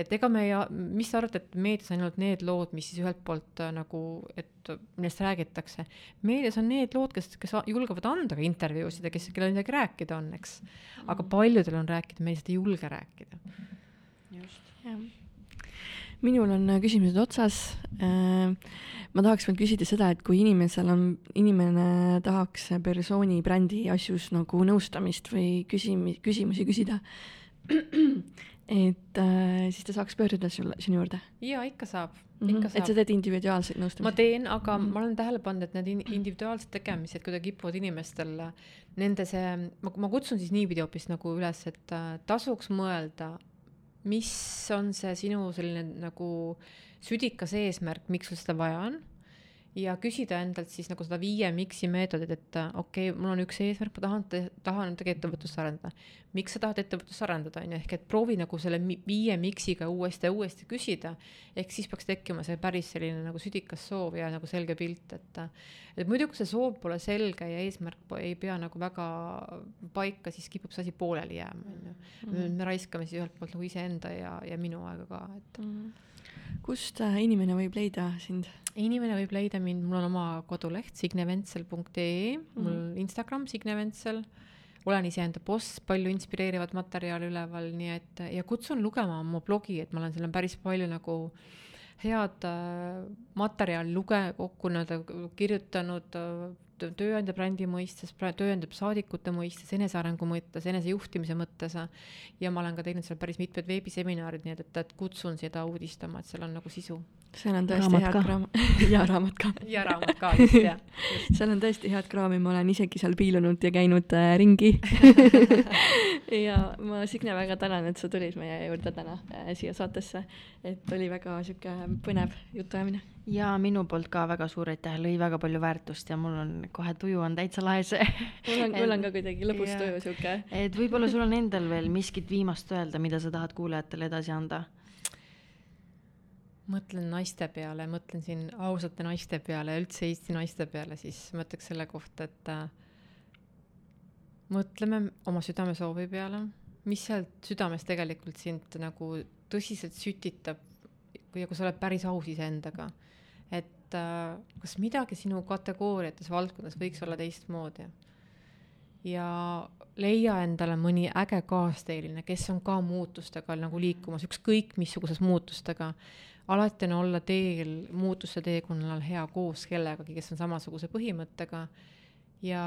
et ega me ja mis sa arvad, et meedias on ainult need lood, mis siis ühelt poolt äh, nagu, et millest räägitakse. meedias on need lood, kes, kes julgevad anda ka intervjuusid ja kes, kellel midagi rääkida on, eks. aga mm. paljudel on rääkida, me lihtsalt ei julge rääkida. just, jah minul on äh, küsimused otsas. Äh, ma tahaks veel küsida seda, et kui inimesel on, inimene tahaks persooni brändi asjus nagu nõustamist või küsimusi, küsimusi küsida, et äh, siis ta saaks pöörduda sulle, sinu juurde? jaa, ikka saab mm, -hmm. et sa teed individuaalseid nõustamisi? ma teen, aga mm -hmm. ma olen tähele pannud, et need individuaalsed tegemised kuidagi kipuvad inimestel, nende see, ma, ma kutsun siis niipidi hoopis nagu üles, et tasuks mõelda mis on see sinu selline nagu südikas eesmärk, miks sul seda vaja on ja küsida endalt siis nagu seda viie miks'i meetodit, et okei okay,, mul on üks eesmärk, ma tahan, tahan midagi ettevõtlust arendada. miks sa tahad ettevõtlust arendada, on ju, ehk et proovi nagu selle viie miks'iga uuesti ja uuesti küsida. ehk siis peaks tekkima see päris selline nagu südikas soov ja nagu selge pilt, et. et muidu, kui see soov pole selge ja eesmärk ei pea nagu väga paika, siis kipub see asi pooleli jääma, on ju. Mhm. me raiskame siis ühelt poolt nagu iseenda ja, ja minu aega ka, et mm. -hmm kust äh, inimene võib leida sind? inimene võib leida mind, mul on oma koduleht signeventsel.ee, mul mm. Instagram Signe Ventsel, olen iseenda boss, palju inspireerivat materjali üleval, nii et ja kutsun lugema mu blogi, et ma olen seal on päris palju nagu head äh, materjali luge-, kokku nii-öelda kirjutanud äh, tööandja brändi mõistes, tööandja saadikute mõistes, enesearengu mõttes, enesejuhtimise mõttes. ja ma olen ka teinud seal päris mitmed veebiseminarid, nii et, et, et kutsun seda uudistama, et seal on nagu sisu. seal on tõesti raamat head kraami ja raamat ka. ja raamat ka, just, jah. seal on tõesti head kraami, ma olen isegi seal piilunud ja käinud äh, ringi ja ma, Signe, väga tänan, et sa tulid meie juurde täna äh, siia saatesse. et oli väga sihuke põnev jutuajamine ja minu poolt ka väga suur aitäh, lõi väga palju väärtust ja mul on kohe tuju on täitsa laes mul on, mul on ka kuidagi lõbus ja, tuju sihuke. et võib-olla sul on endal veel miskit viimast öelda, mida sa tahad kuulajatele edasi anda? mõtlen naiste peale, mõtlen siin ausate naiste peale ja üldse Eesti naiste peale, siis ma ütleks selle kohta, et äh, mõtleme oma südamesoovi peale, mis sealt südames tegelikult sind nagu tõsiselt sütitab ja kui sa oled päris aus iseendaga et äh, kas midagi sinu kategooriates, valdkondades võiks olla teistmoodi. ja leia endale mõni äge kaasteeline, kes on ka muutustega nagu liikumas, ükskõik missuguses muutustega. alati on olla teel, muutuste teekonnal hea koos kellegagi, kes on samasuguse põhimõttega ja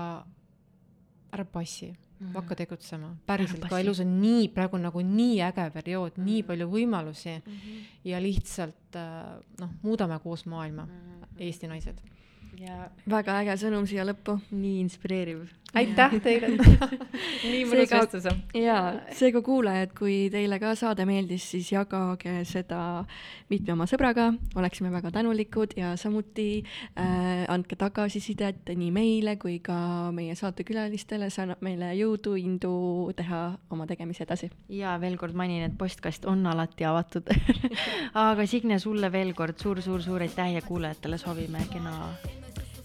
ära passi mm, -hmm. hakka tegutsema, päriselt ka elus on nii, praegu on nagu nii äge periood mm, -hmm. nii palju võimalusi mm -hmm. ja lihtsalt äh, noh, muudame koos maailma mm, -hmm. Eesti naised. Ja. Väga äge sõnum siia lõppu, nii inspireeriv. Aitäh teile! Nii mõnus vestlus. ja seega kuulajad, kui teile ka saade meeldis, siis jagage seda mitme oma sõbraga, oleksime väga tänulikud ja samuti äh, andke tagasisidet nii meile kui ka meie saatekülalistele, see annab meile jõudu, indu teha oma tegemisi edasi. ja veel kord mainin, et postkast on alati avatud. Aga Signe, sulle veel kord suur-suur-suur aitäh ja kuulajatele soovime kena